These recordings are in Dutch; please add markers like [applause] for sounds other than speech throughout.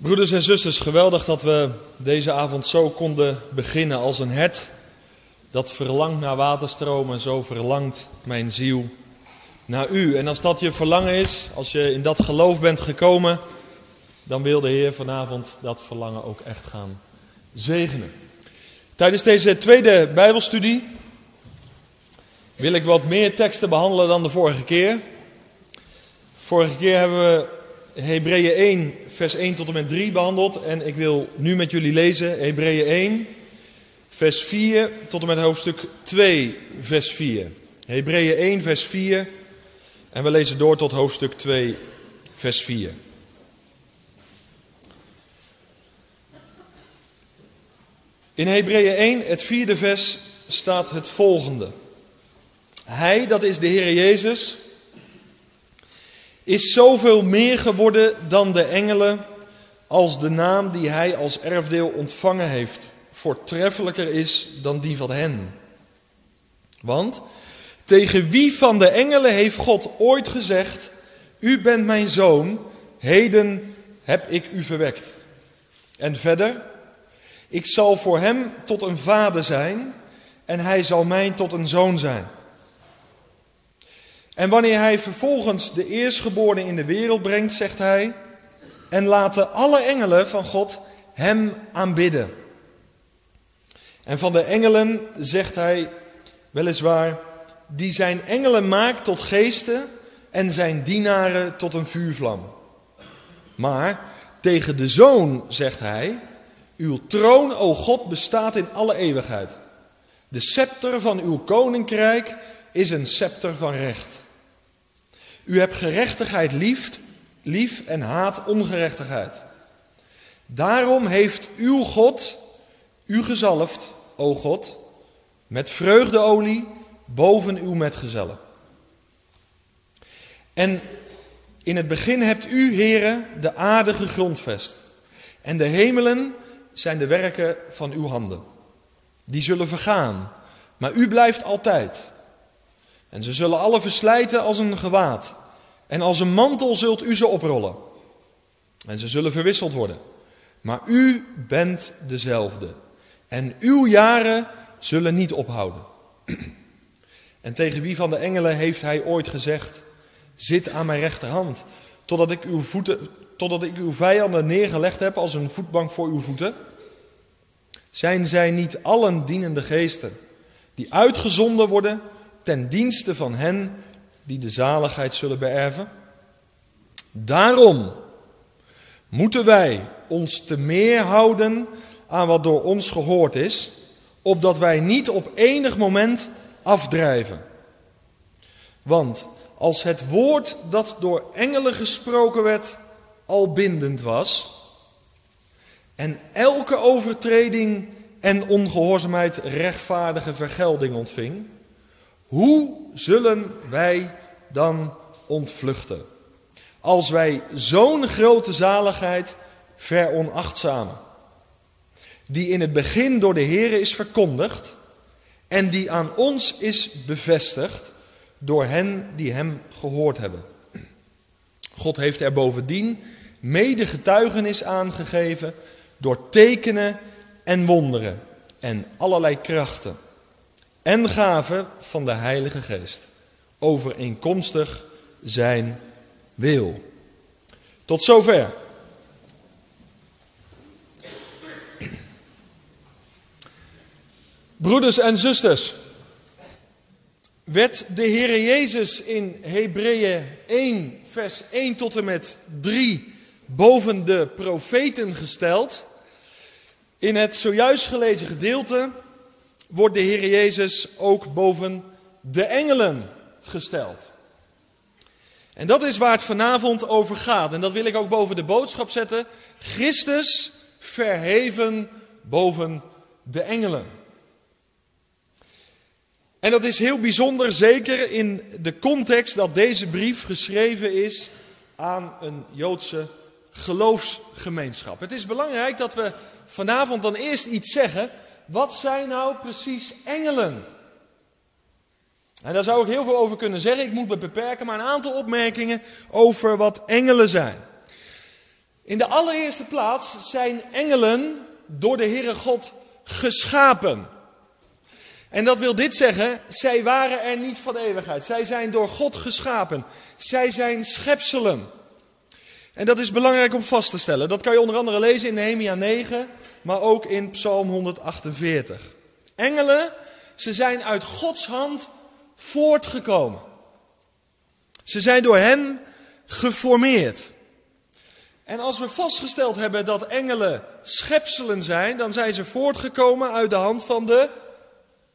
Broeders en zusters, geweldig dat we deze avond zo konden beginnen als een hert dat verlangt naar waterstromen, zo verlangt mijn ziel naar u. En als dat je verlangen is, als je in dat geloof bent gekomen, dan wil de Heer vanavond dat verlangen ook echt gaan zegenen. Tijdens deze tweede Bijbelstudie wil ik wat meer teksten behandelen dan de vorige keer. Vorige keer hebben we Hebreeën 1, vers 1 tot en met 3 behandeld. En ik wil nu met jullie lezen Hebreeën 1, vers 4 tot en met hoofdstuk 2, vers 4. Hebreeën 1, vers 4. En we lezen door tot hoofdstuk 2, vers 4. In Hebreeën 1, het vierde vers, staat het volgende. Hij, dat is de Heer Jezus, is zoveel meer geworden dan de engelen, als de naam die hij als erfdeel ontvangen heeft voortreffelijker is dan die van hen. Want tegen wie van de engelen heeft God ooit gezegd: U bent mijn zoon, heden heb ik u verwekt. En verder, ik zal voor hem tot een vader zijn en hij zal mij tot een zoon zijn. En wanneer hij vervolgens de eerstgeborene in de wereld brengt, zegt hij, en laten alle engelen van God hem aanbidden. En van de engelen zegt hij weliswaar, die zijn engelen maakt tot geesten en zijn dienaren tot een vuurvlam. Maar tegen de zoon zegt hij, uw troon, o God, bestaat in alle eeuwigheid. De scepter van uw koninkrijk is een scepter van recht. U hebt gerechtigheid lief, lief en haat ongerechtigheid. Daarom heeft uw God u gezalfd, o God, met vreugdeolie boven uw metgezellen. En in het begin hebt u, heren, de aarde gegrondvest. En de hemelen zijn de werken van uw handen. Die zullen vergaan, maar u blijft altijd. En ze zullen alle verslijten als een gewaad. En als een mantel zult u ze oprollen. En ze zullen verwisseld worden. Maar u bent dezelfde. En uw jaren zullen niet ophouden. [clears throat] En tegen wie van de engelen heeft hij ooit gezegd: Zit aan mijn rechterhand, totdat ik uw, voeten, totdat ik uw vijanden neergelegd heb als een voetbank voor uw voeten? Zijn zij niet allen dienende geesten, die uitgezonden worden ten dienste van hen die de zaligheid zullen beërven? Daarom moeten wij ons te meer houden aan wat door ons gehoord is, opdat wij niet op enig moment afdrijven. Want als het woord dat door engelen gesproken werd al bindend was, en elke overtreding en ongehoorzaamheid rechtvaardige vergelding ontving, hoe zullen wij dan ontvluchten? Als wij zo'n grote zaligheid veronachtzamen, die in het begin door de Heer is verkondigd en die aan ons is bevestigd door hen die Hem gehoord hebben. God heeft er bovendien mede getuigenis aangegeven door tekenen en wonderen en allerlei krachten en gaven van de Heilige Geest, overeenkomstig zijn wil. Tot zover. Broeders en zusters, werd de Heer Jezus in Hebreeën 1, vers 1 tot en met 3 boven de profeten gesteld. In het zojuist gelezen gedeelte wordt de Heer Jezus ook boven de engelen gesteld. En dat is waar het vanavond over gaat. En dat wil ik ook boven de boodschap zetten. Christus verheven boven de engelen. En dat is heel bijzonder, zeker in de context dat deze brief geschreven is aan een Joodse geloofsgemeenschap. Het is belangrijk dat we vanavond dan eerst iets zeggen. Wat zijn nou precies engelen? En daar zou ik heel veel over kunnen zeggen. Ik moet me beperken, maar een aantal opmerkingen over wat engelen zijn. In de allereerste plaats zijn engelen door de Heere God geschapen. En dat wil dit zeggen, zij waren er niet van eeuwigheid. Zij zijn door God geschapen. Zij zijn schepselen. En dat is belangrijk om vast te stellen. Dat kan je onder andere lezen in Nehemia 9, maar ook in Psalm 148. Engelen, ze zijn uit Gods hand voortgekomen. Ze zijn door Hem geformeerd. En als we vastgesteld hebben dat engelen schepselen zijn, dan zijn ze voortgekomen uit de hand van de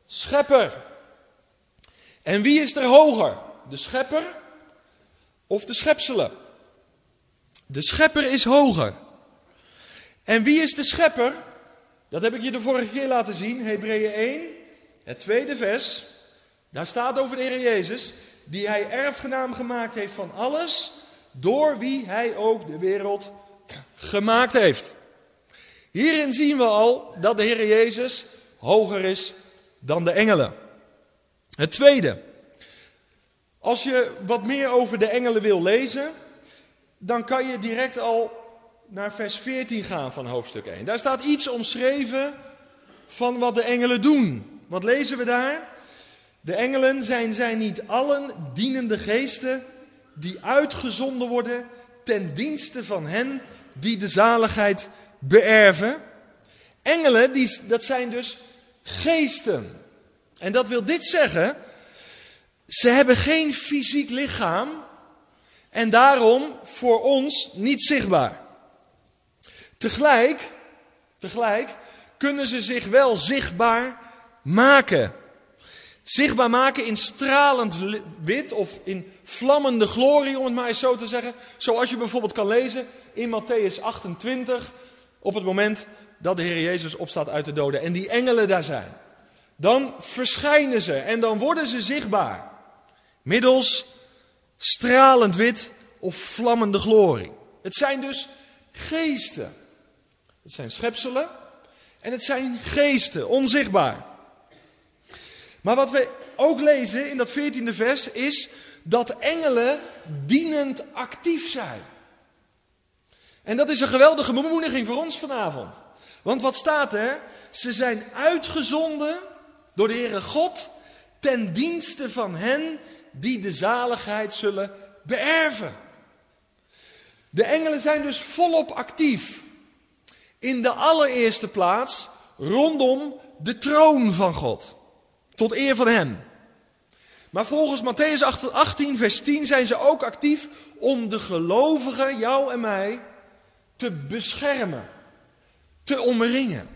schepper. En wie is er hoger? De schepper of de schepselen? De schepper is hoger. En wie is de schepper? Dat heb ik je de vorige keer laten zien, Hebreeën 1, het tweede vers. Daar staat over de Heer Jezus, die hij erfgenaam gemaakt heeft van alles, door wie hij ook de wereld gemaakt heeft. Hierin zien we al dat de Heer Jezus hoger is dan de engelen. Het tweede, als je wat meer over de engelen wil lezen, dan kan je direct al naar vers 14 gaan van hoofdstuk 1. Daar staat iets omschreven van wat de engelen doen. Wat lezen we daar? De engelen zijn, zijn niet allen dienende geesten die uitgezonden worden ten dienste van hen die de zaligheid beërven. Engelen, die, dat zijn dus geesten. En dat wil dit zeggen, ze hebben geen fysiek lichaam en daarom voor ons niet zichtbaar. Tegelijk, tegelijk kunnen ze zich wel zichtbaar maken. Zichtbaar maken in stralend wit of in vlammende glorie, om het maar eens zo te zeggen. Zoals je bijvoorbeeld kan lezen in Matthäus 28, op het moment dat de Heer Jezus opstaat uit de doden en die engelen daar zijn. Dan verschijnen ze en dan worden ze zichtbaar. Middels stralend wit of vlammende glorie. Het zijn dus geesten. Het zijn schepselen en het zijn geesten, onzichtbaar. Maar wat we ook lezen in dat 14e vers is dat engelen dienend actief zijn. En dat is een geweldige bemoediging voor ons vanavond. Want wat staat er? Ze zijn uitgezonden door de Heere God ten dienste van hen die de zaligheid zullen beërven. De engelen zijn dus volop actief. In de allereerste plaats rondom de troon van God. Tot eer van Hem. Maar volgens Matthäus 18, vers 10 zijn ze ook actief om de gelovigen, jou en mij, te beschermen. Te omringen.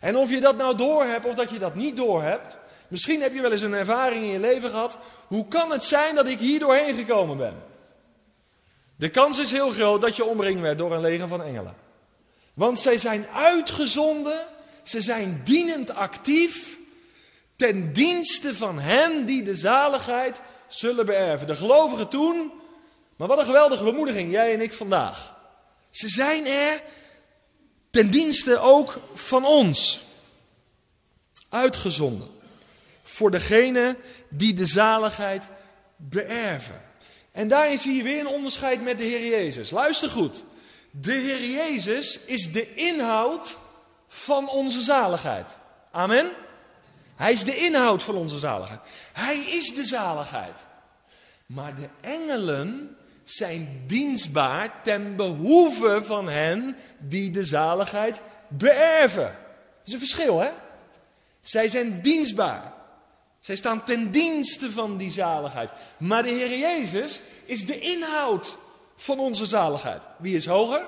En of je dat nou doorhebt of dat je dat niet doorhebt. Misschien heb je wel eens een ervaring in je leven gehad. Hoe kan het zijn dat ik hier doorheen gekomen ben? De kans is heel groot dat je omringd werd door een leger van engelen. Want zij zijn uitgezonden, ze zijn dienend actief ten dienste van hen die de zaligheid zullen beërven. De gelovigen toen, maar wat een geweldige bemoediging, jij en ik vandaag. Ze zijn er ten dienste ook van ons. Uitgezonden. Voor degene die de zaligheid beërven. En daarin zie je weer een onderscheid met de Heer Jezus. Luister goed. De Heer Jezus is de inhoud van onze zaligheid. Amen. Hij is de inhoud van onze zaligheid. Hij is de zaligheid. Maar de engelen zijn dienstbaar ten behoeve van hen die de zaligheid beërven. Dat is een verschil, hè? Zij zijn dienstbaar. Zij staan ten dienste van die zaligheid. Maar de Heer Jezus is de inhoud van onze zaligheid. Wie is hoger?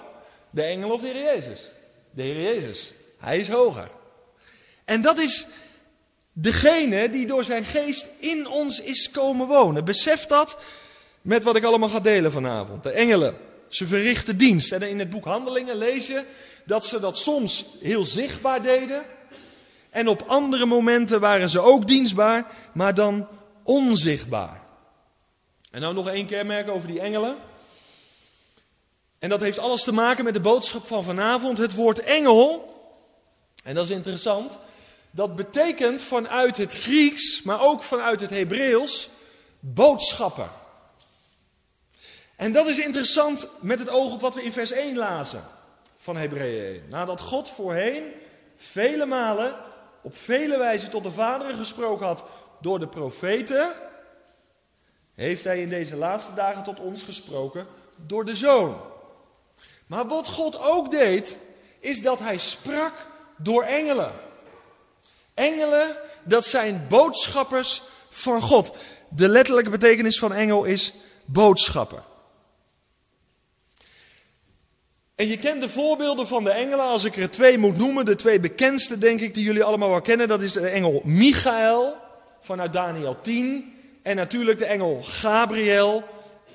De engel of de Heer Jezus? De Heer Jezus. Hij is hoger. En dat is degene die door zijn geest in ons is komen wonen. Besef dat met wat ik allemaal ga delen vanavond. De engelen, ze verrichten dienst. En in het boek Handelingen lees je dat ze dat soms heel zichtbaar deden. En op andere momenten waren ze ook dienstbaar, maar dan onzichtbaar. En nou nog één kenmerk over die engelen. En dat heeft alles te maken met de boodschap van vanavond. Het woord engel, en dat is interessant, dat betekent vanuit het Grieks, maar ook vanuit het Hebreeuws, boodschapper. En dat is interessant met het oog op wat we in vers 1 lazen van Hebreeën 1. Nadat God voorheen vele malen op vele wijzen tot de vaderen gesproken had door de profeten, heeft hij in deze laatste dagen tot ons gesproken door de Zoon. Maar wat God ook deed, is dat hij sprak door engelen. Engelen, dat zijn boodschappers van God. De letterlijke betekenis van engel is boodschapper. En je kent de voorbeelden van de engelen, als ik er twee moet noemen, de twee bekendste denk ik, die jullie allemaal wel kennen. Dat is de engel Michael vanuit Daniel 10 en natuurlijk de engel Gabriel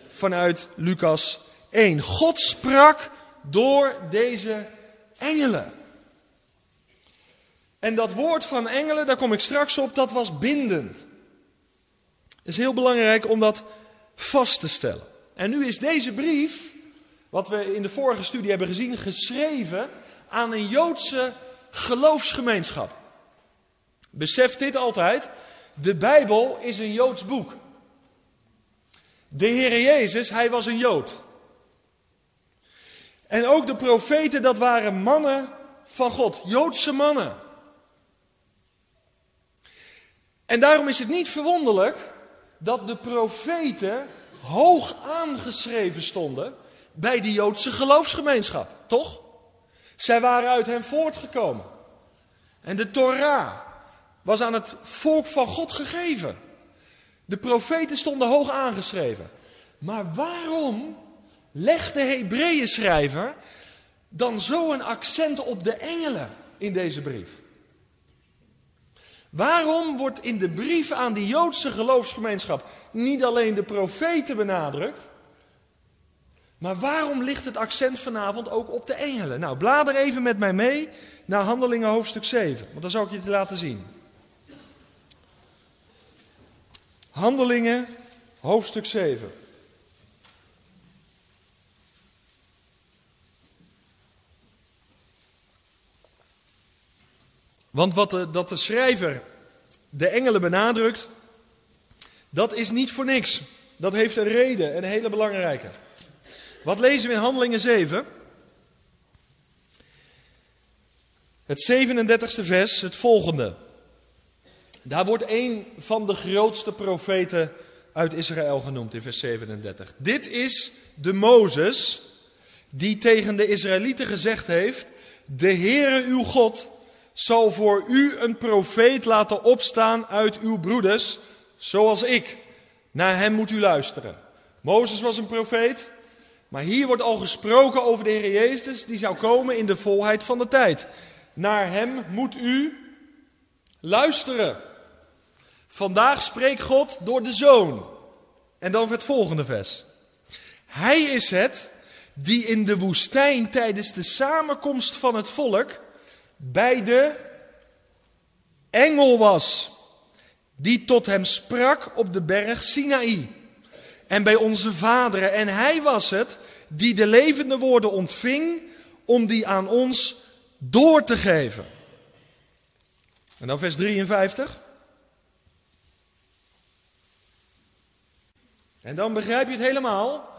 vanuit Lucas 1. God sprak door deze engelen. En dat woord van engelen, daar kom ik straks op, dat was bindend. Het is heel belangrijk om dat vast te stellen. En nu is deze brief wat we in de vorige studie hebben gezien, geschreven aan een Joodse geloofsgemeenschap. Besef dit altijd, de Bijbel is een Joods boek. De Heer Jezus, hij was een Jood. En ook de profeten, dat waren mannen van God, Joodse mannen. En daarom is het niet verwonderlijk dat de profeten hoog aangeschreven stonden bij de Joodse geloofsgemeenschap, toch? Zij waren uit hen voortgekomen. En de Torah was aan het volk van God gegeven. De profeten stonden hoog aangeschreven. Maar waarom legt de Hebreeën schrijver dan zo een accent op de engelen in deze brief? Waarom wordt in de brief aan die Joodse geloofsgemeenschap niet alleen de profeten benadrukt, maar waarom ligt het accent vanavond ook op de engelen? Nou, blader even met mij mee naar Handelingen hoofdstuk 7, want dan zal ik je het laten zien. Handelingen hoofdstuk 7. Want wat de, dat de schrijver de engelen benadrukt, dat is niet voor niks. Dat heeft een reden, een hele belangrijke. Wat lezen we in Handelingen 7? Het 37e vers, het volgende. Daar wordt een van de grootste profeten uit Israël genoemd in vers 37. Dit is de Mozes die tegen de Israëlieten gezegd heeft: De Heere uw God zal voor u een profeet laten opstaan uit uw broeders, zoals ik. Naar hem moet u luisteren. Mozes was een profeet, maar hier wordt al gesproken over de Heer Jezus, die zou komen in de volheid van de tijd. Naar hem moet u luisteren. Vandaag spreekt God door de Zoon. En dan het volgende vers. Hij is het die in de woestijn tijdens de samenkomst van het volk bij de engel was, die tot hem sprak op de berg Sinaï en bij onze vaderen. En hij was het die de levende woorden ontving om die aan ons door te geven. En dan vers 53. En dan begrijp je het helemaal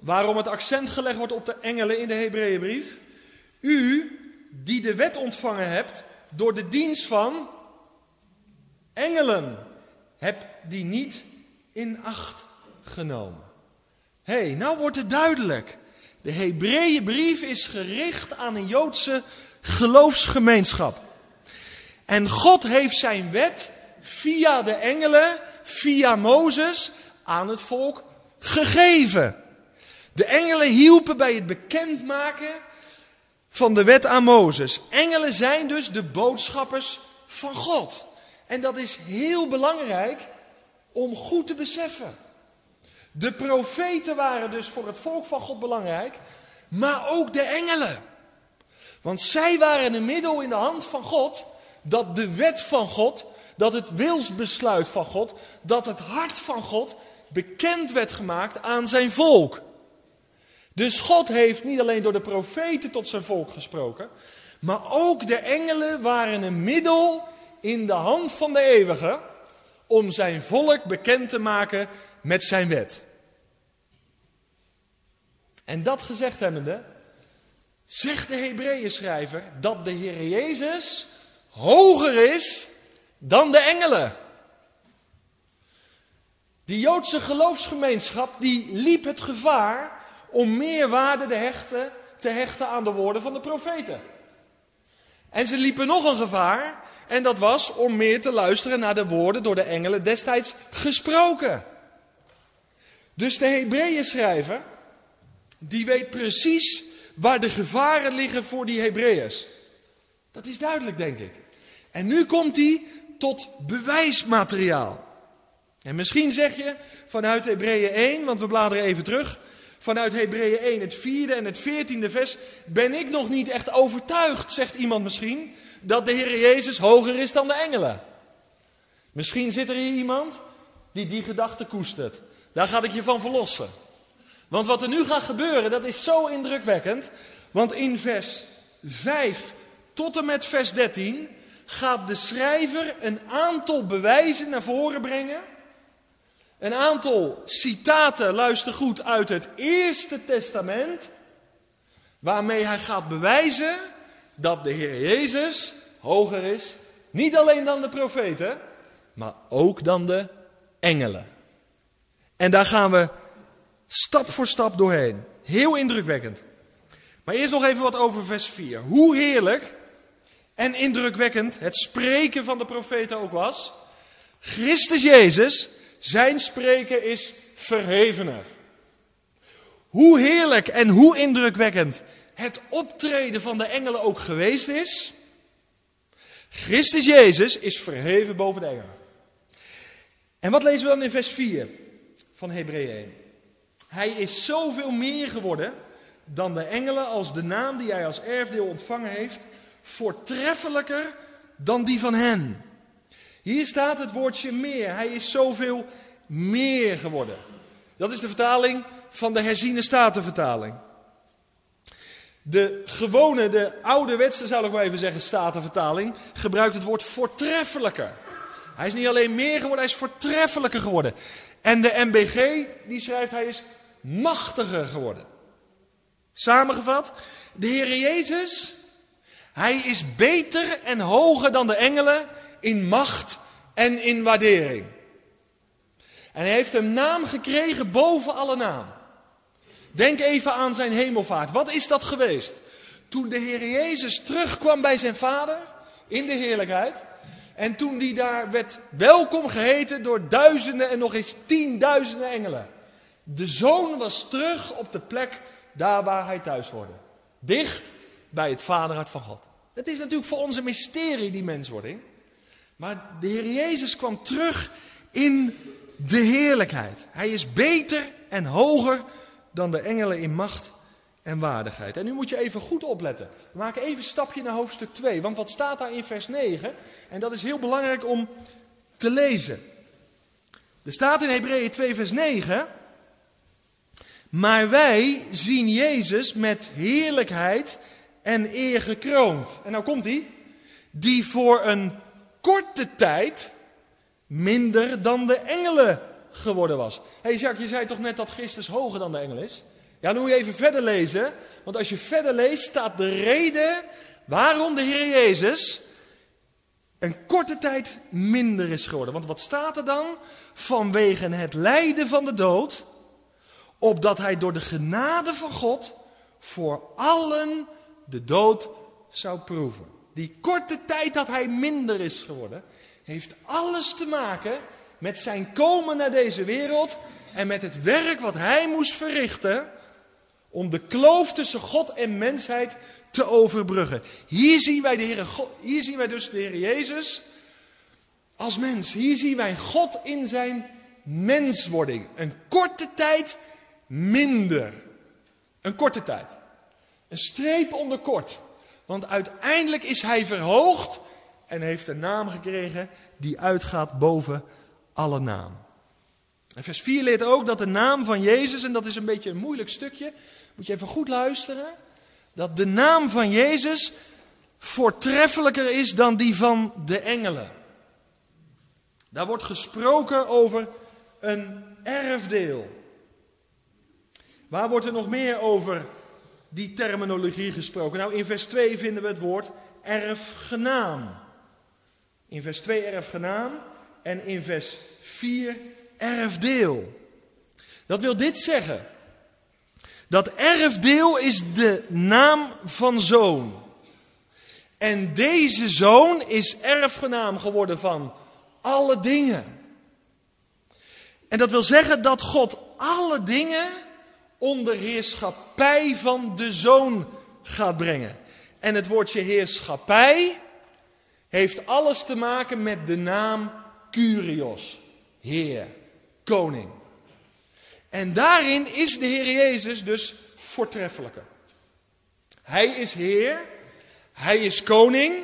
waarom het accent gelegd wordt op de engelen in de Hebreeënbrief. U die de wet ontvangen hebt door de dienst van engelen, heb die niet in acht genomen. Hé, hey, nou wordt het duidelijk. De Hebreeënbrief is gericht aan een Joodse geloofsgemeenschap. En God heeft zijn wet via de engelen, via Mozes, aan het volk gegeven. De engelen hielpen bij het bekendmaken van de wet aan Mozes. Engelen zijn dus de boodschappers van God. En dat is heel belangrijk om goed te beseffen. De profeten waren dus voor het volk van God belangrijk, maar ook de engelen. Want zij waren een middel in de hand van God dat de wet van God, dat het wilsbesluit van God, dat het hart van God bekend werd gemaakt aan zijn volk. Dus God heeft niet alleen door de profeten tot zijn volk gesproken, maar ook de engelen waren een middel in de hand van de eeuwige om zijn volk bekend te maken met zijn wet. En dat gezegd hebbende, zegt de Hebreeën schrijver dat de Heer Jezus hoger is dan de engelen. Die Joodse geloofsgemeenschap die liep het gevaar om meer waarde te hechten, te hechten aan de woorden van de profeten. En ze liepen nog een gevaar, en dat was om meer te luisteren naar de woorden door de engelen destijds gesproken. Dus de Hebreeën schrijver, die weet precies waar de gevaren liggen voor die Hebreeërs. Dat is duidelijk, denk ik. En nu komt hij tot bewijsmateriaal. En misschien zeg je vanuit Hebreeën 1, want we bladeren even terug. Vanuit Hebreeën 1, het vierde en het veertiende vers, ben ik nog niet echt overtuigd, zegt iemand misschien, dat de Heer Jezus hoger is dan de engelen. Misschien zit er hier iemand die die gedachte koestert. Daar ga ik je van verlossen. Want wat er nu gaat gebeuren, dat is zo indrukwekkend. Want in vers 5 tot en met vers 13 gaat de schrijver een aantal bewijzen naar voren brengen. Een aantal citaten, luister goed, uit het Eerste Testament. Waarmee hij gaat bewijzen dat de Heer Jezus hoger is. Niet alleen dan de profeten, maar ook dan de engelen. En daar gaan we stap voor stap doorheen. Heel indrukwekkend. Maar eerst nog even wat over vers 4. Hoe heerlijk en indrukwekkend het spreken van de profeten ook was. Christus Jezus, zijn spreken is verhevener. Hoe heerlijk en hoe indrukwekkend het optreden van de engelen ook geweest is. Christus Jezus is verheven boven de engelen. En wat lezen we dan in vers 4 van Hebreeën 1? Hij is zoveel meer geworden dan de engelen als de naam die hij als erfdeel ontvangen heeft, voortreffelijker dan die van hen. Hier staat het woordje meer. Hij is zoveel meer geworden. Dat is de vertaling van de herziene statenvertaling. De gewone, de ouderwetse, zou ik maar even zeggen, statenvertaling gebruikt het woord voortreffelijker. Hij is niet alleen meer geworden, hij is voortreffelijker geworden. En de MBG, die schrijft, hij is machtiger geworden. Samengevat, de Heer Jezus, hij is beter en hoger dan de engelen in macht en in waardering. En hij heeft een naam gekregen boven alle naam. Denk even aan zijn hemelvaart. Wat is dat geweest? Toen de Heer Jezus terugkwam bij zijn vader in de heerlijkheid. En toen die daar werd welkom geheten door duizenden en nog eens tienduizenden engelen. De zoon was terug op de plek daar waar hij thuis hoorde. Dicht bij het vaderhart van God. Dat is natuurlijk voor ons een mysterie, die menswording. Maar de Heer Jezus kwam terug in de heerlijkheid. Hij is beter en hoger dan de engelen in macht en waardigheid. En nu moet je even goed opletten. We maken even een stapje naar hoofdstuk 2. Want wat staat daar in vers 9? En dat is heel belangrijk om te lezen. Er staat in Hebreeën 2 vers 9... Maar wij zien Jezus met heerlijkheid en eer gekroond. En nou komt hij. Die voor een korte tijd minder dan de engelen geworden was. Hé hey Jacques, je zei toch net dat Christus hoger dan de engel is? Ja, dan moet je even verder lezen. Want als je verder leest, staat de reden waarom de Heer Jezus een korte tijd minder is geworden. Want wat staat er dan? Vanwege het lijden van de dood, opdat hij door de genade van God voor allen de dood zou proeven. Die korte tijd dat hij minder is geworden, heeft alles te maken met zijn komen naar deze wereld en met het werk wat hij moest verrichten om de kloof tussen God en mensheid te overbruggen. Hier zien wij, de Heer, hier zien wij dus de Heer Jezus als mens. Hier zien wij God in zijn menswording. Een korte tijd minder. Een korte tijd. Een streep onder kort. Want uiteindelijk is hij verhoogd en heeft een naam gekregen die uitgaat boven alle naam. En vers 4 leert ook dat de naam van Jezus, en dat is een beetje een moeilijk stukje, moet je even goed luisteren, dat de naam van Jezus voortreffelijker is dan die van de engelen. Daar wordt gesproken over een erfdeel. Waar wordt er nog meer over die terminologie gesproken? Nou, in vers 2 vinden we het woord erfgenaam. In vers 2 erfgenaam en in vers 4 erfdeel. Dat wil dit zeggen. Dat erfdeel is de naam van zoon. En deze zoon is erfgenaam geworden van alle dingen. En dat wil zeggen dat God alle dingen onder heerschappij van de zoon gaat brengen. En het woordje heerschappij heeft alles te maken met de naam Curios, Heer, Koning. En daarin is de Heer Jezus dus voortreffelijker. Hij is Heer, Hij is Koning.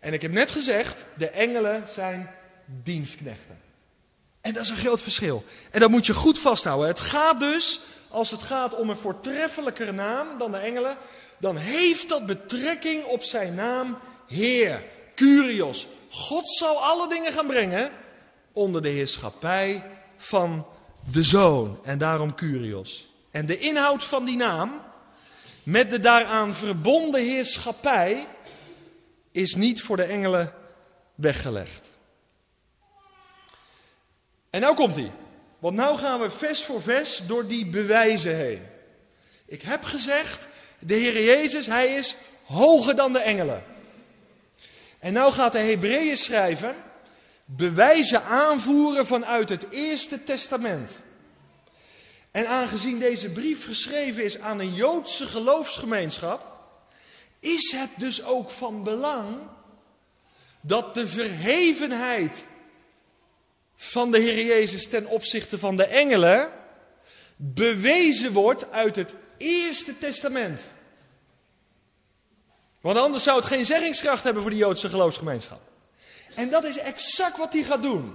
En ik heb net gezegd, de engelen zijn dienstknechten. En dat is een groot verschil. En dat moet je goed vasthouden. Het gaat dus, als het gaat om een voortreffelijker naam dan de engelen, dan heeft dat betrekking op zijn naam Heer, Curios. God zal alle dingen gaan brengen onder de heerschappij van de Zoon. En daarom Curios. En de inhoud van die naam, met de daaraan verbonden heerschappij, is niet voor de engelen weggelegd. En nou komt hij. Want nou gaan we vers voor vers door die bewijzen heen. Ik heb gezegd, de Heer Jezus, hij is hoger dan de engelen. En nou gaat de Hebreeën schrijver bewijzen aanvoeren vanuit het Eerste Testament. En aangezien deze brief geschreven is aan een Joodse geloofsgemeenschap, is het dus ook van belang dat de verhevenheid van de Heer Jezus ten opzichte van de engelen bewezen wordt uit het Eerste Testament. Want anders zou het geen zeggingskracht hebben voor de Joodse geloofsgemeenschap. En dat is exact wat hij gaat doen.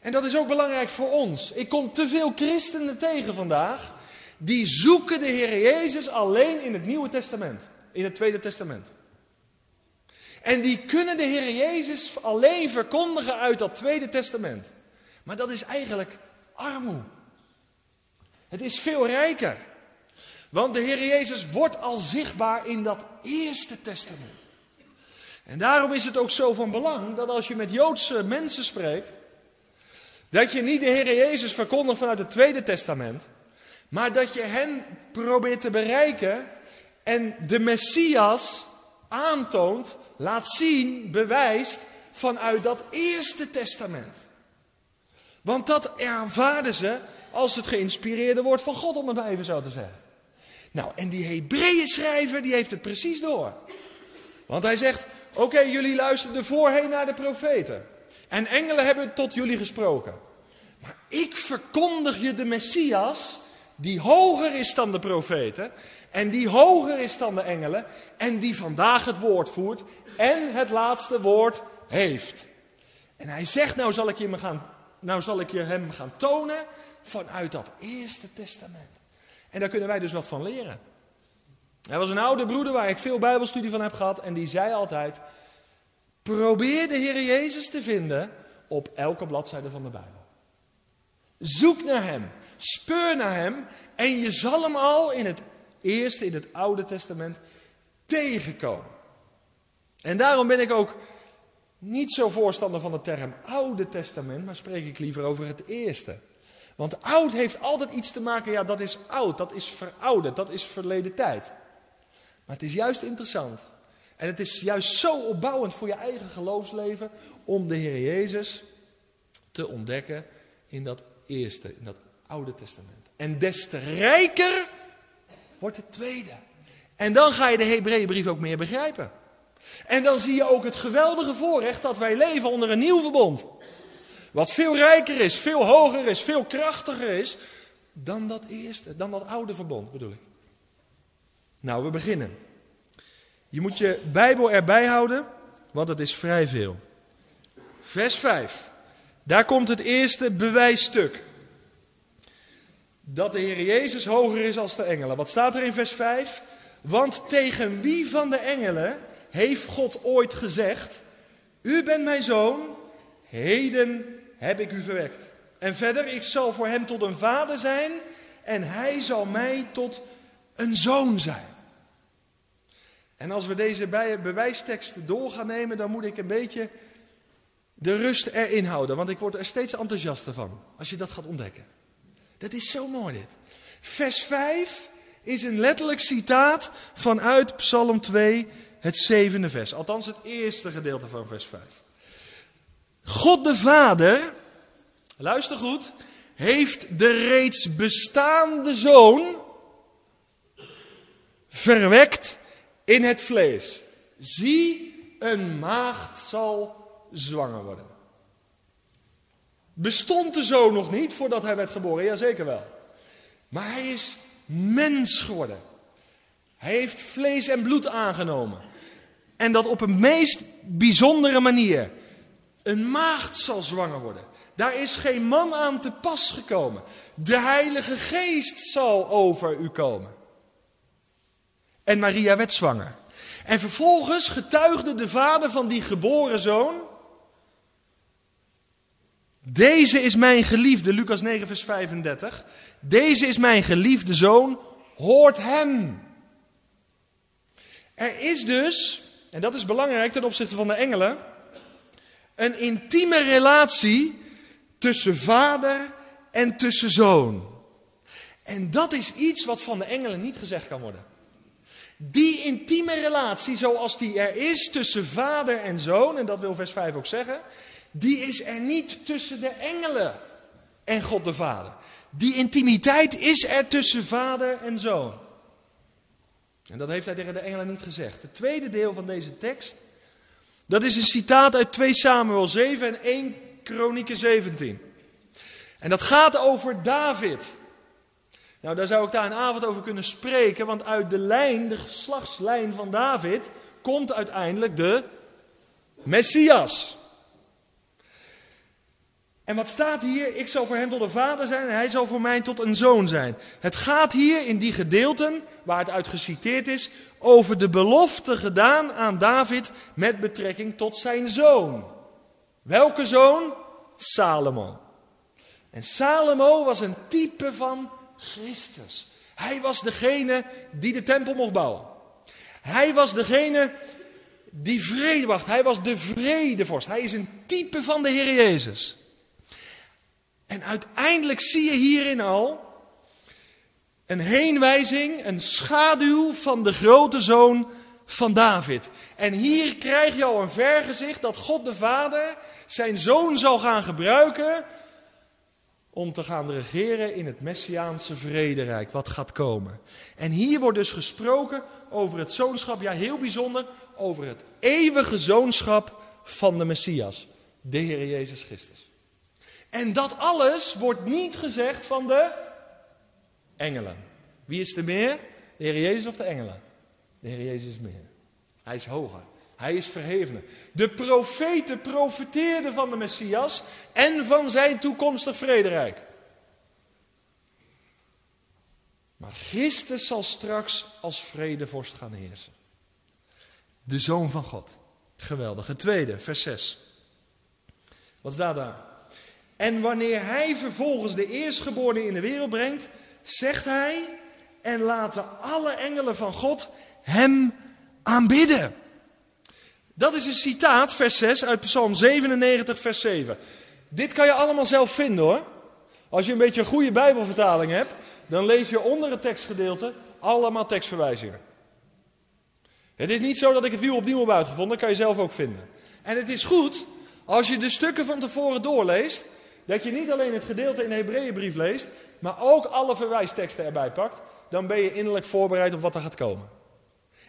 En dat is ook belangrijk voor ons. Ik kom te veel christenen tegen vandaag. Die zoeken de Heer Jezus alleen in het Nieuwe Testament. In het Tweede Testament. En die kunnen de Heer Jezus alleen verkondigen uit dat Tweede Testament. Maar dat is eigenlijk armoe. Het is veel rijker. Want de Heer Jezus wordt al zichtbaar in dat Eerste Testament. En daarom is het ook zo van belang dat als je met Joodse mensen spreekt, dat je niet de Heer Jezus verkondigt vanuit het Tweede Testament, maar dat je hen probeert te bereiken en de Messias aantoont laat zien, bewijst vanuit dat Eerste Testament. Want dat ervaarden ze als het geïnspireerde woord van God, om het even zo te zeggen. Nou, en die Hebreeën schrijver, die heeft het precies door. Want hij zegt, oké, jullie luisterden voorheen naar de profeten. En engelen hebben tot jullie gesproken. Maar ik verkondig je de Messias, die hoger is dan de profeten. En die hoger is dan de engelen. En die vandaag het woord voert en het laatste woord heeft. En hij zegt, nou zal ik je, gaan, nou zal ik je hem gaan tonen vanuit dat Eerste Testament. En daar kunnen wij dus wat van leren. Er was een oude broeder waar ik veel bijbelstudie van heb gehad en die zei altijd, probeer de Heer Jezus te vinden op elke bladzijde van de Bijbel. Zoek naar hem, speur naar hem en je zal hem al in het eerste, in het Oude Testament tegenkomen. En daarom ben ik ook niet zo voorstander van de term Oude Testament, maar spreek ik liever over het Eerste. Want oud heeft altijd iets te maken, ja, dat is oud, dat is verouderd, dat is verleden tijd. Maar het is juist interessant. En het is juist zo opbouwend voor je eigen geloofsleven om de Heer Jezus te ontdekken in dat Eerste, in dat Oude Testament. En des te rijker wordt het tweede. En dan ga je de Hebreeënbrief ook meer begrijpen. En dan zie je ook het geweldige voorrecht dat wij leven onder een nieuw verbond. Wat veel rijker is, veel hoger is, veel krachtiger is dan dat eerste, dan dat oude verbond bedoel ik. Nou, we beginnen. Je moet je Bijbel erbij houden, want het is vrij veel. Vers 5. Daar komt het eerste bewijsstuk. Dat de Heer Jezus hoger is als de engelen. Wat staat er in vers 5? Want tegen wie van de engelen heeft God ooit gezegd: U bent mijn zoon, heden heb ik u verwekt. En verder, ik zal voor hem tot een vader zijn en hij zal mij tot een zoon zijn. En als we deze bewijsteksten door gaan nemen, dan moet ik een beetje de rust erin houden. Want ik word er steeds enthousiaster van als je dat gaat ontdekken. Dat is zo mooi dit. Vers 5 is een letterlijk citaat vanuit Psalm 2, het zevende vers. Althans het eerste gedeelte van vers 5. God de Vader, luister goed, heeft de reeds bestaande zoon verwekt in het vlees. Zie, een maagd zal zwanger worden. Bestond de zoon nog niet voordat hij werd geboren? Jazeker wel. Maar hij is mens geworden. Hij heeft vlees en bloed aangenomen. En dat op een meest bijzondere manier. Een maagd zal zwanger worden. Daar is geen man aan te pas gekomen. De Heilige Geest zal over u komen. En Maria werd zwanger. En vervolgens getuigde de vader van die geboren zoon. Deze is mijn geliefde, Lucas 9, vers 35. Deze is mijn geliefde zoon, hoort hem. Er is dus, en dat is belangrijk ten opzichte van de engelen, een intieme relatie tussen vader en tussen zoon. En dat is iets wat van de engelen niet gezegd kan worden. Die intieme relatie, zoals die er is tussen vader en zoon, en dat wil vers 5 ook zeggen, die is er niet tussen de engelen en God de Vader. Die intimiteit is er tussen vader en zoon. En dat heeft hij tegen de engelen niet gezegd. Het tweede deel van deze tekst, dat is een citaat uit 2 Samuel 7 en 1 Kronieken 17. En dat gaat over David. Nou, daar zou ik daar een avond over kunnen spreken, want uit de lijn, de geslachtslijn van David, komt uiteindelijk de Messias. En wat staat hier? Ik zal voor hem tot een vader zijn en hij zal voor mij tot een zoon zijn. Het gaat hier in die gedeelten, waar het uit geciteerd is, over de belofte gedaan aan David met betrekking tot zijn zoon. Welke zoon? Salomo. En Salomo was een type van Christus. Hij was degene die de tempel mocht bouwen. Hij was degene die vrede wacht. Hij was de vredevorst. Hij is een type van de Heer Jezus. En uiteindelijk zie je hierin al een heenwijzing, een schaduw van de grote zoon van David. En hier krijg je al een vergezicht dat God de Vader zijn zoon zal gaan gebruiken om te gaan regeren in het Messiaanse vrederijk wat gaat komen. En hier wordt dus gesproken over het zoonschap, ja heel bijzonder, over het eeuwige zoonschap van de Messias, de Heer Jezus Christus. En dat alles wordt niet gezegd van de engelen. Wie is er meer? De Heer Jezus of de engelen? De Heer Jezus is meer. Hij is hoger. Hij is verhevener. De profeten profeteerden van de Messias en van zijn toekomstig vrederijk. Maar Christus zal straks als vredevorst gaan heersen. De Zoon van God. Geweldig. Het tweede, vers 6. Wat staat daar? En wanneer hij vervolgens de eerstgeborene in de wereld brengt, zegt hij, en laten alle engelen van God hem aanbidden. Dat is een citaat, vers 6, uit Psalm 97, vers 7. Dit kan je allemaal zelf vinden hoor. Als je een beetje een goede Bijbelvertaling hebt, dan lees je onder het tekstgedeelte allemaal tekstverwijzingen. Het is niet zo dat ik het wiel opnieuw heb uitgevonden, dat kan je zelf ook vinden. En het is goed als je de stukken van tevoren doorleest, dat je niet alleen het gedeelte in de Hebreeënbrief leest, maar ook alle verwijsteksten erbij pakt, dan ben je innerlijk voorbereid op wat er gaat komen.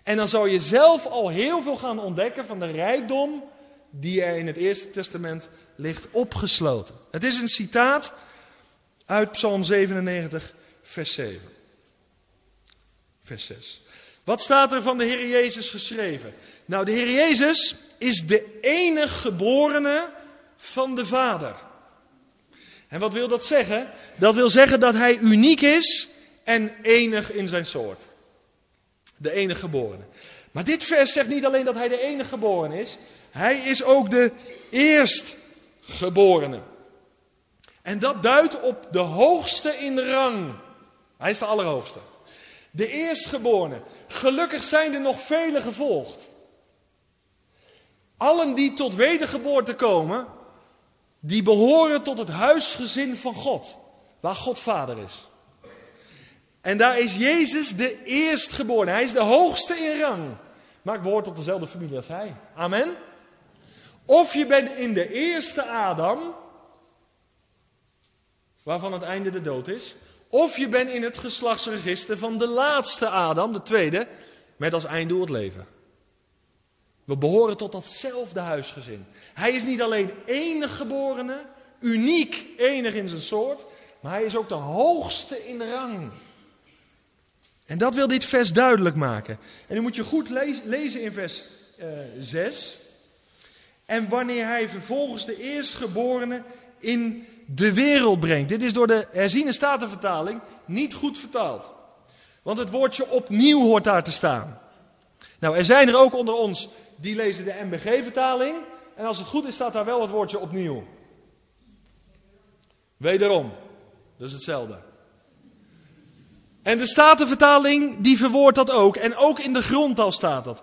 En dan zal je zelf al heel veel gaan ontdekken van de rijkdom die er in het Eerste Testament ligt opgesloten. Het is een citaat uit Psalm 97, vers 7. Vers 6. Wat staat er van de Heer Jezus geschreven? Nou, de Heer Jezus is de enige geborene van de Vader. En wat wil dat zeggen? Dat wil zeggen dat hij uniek is en enig in zijn soort. De enige geborene. Maar dit vers zegt niet alleen dat hij de enige geboren is, hij is ook de eerstgeborene. En dat duidt op de hoogste in rang Hij is de Allerhoogste. De eerstgeborene. Gelukkig zijn er nog vele gevolgd. Allen die tot wedergeboorte komen, die behoren tot het huisgezin van God, waar God vader is. En daar is Jezus de eerstgeborene. Hij is de hoogste in rang. Maar ik behoor tot dezelfde familie als hij. Amen. Of je bent in de eerste Adam, waarvan het einde de dood is. Of je bent in het geslachtsregister van de laatste Adam, de tweede, met als einddoel het leven. We behoren tot datzelfde huisgezin. Hij is niet alleen enig geborene, uniek, enig in zijn soort, maar hij is ook de hoogste in rang. En dat wil dit vers duidelijk maken. En nu moet je goed lezen in vers uh, eh, 6. En wanneer hij vervolgens de eerstgeborene in de wereld brengt. Dit is door de herziene statenvertaling niet goed vertaald. Want het woordje opnieuw hoort daar te staan. Nou, er zijn er ook onder ons die lezen de MBG-vertaling. En als het goed is, staat daar wel het woordje opnieuw. Wederom. Dat is hetzelfde. En de Statenvertaling die verwoordt dat ook. En ook in de grondtaal staat dat.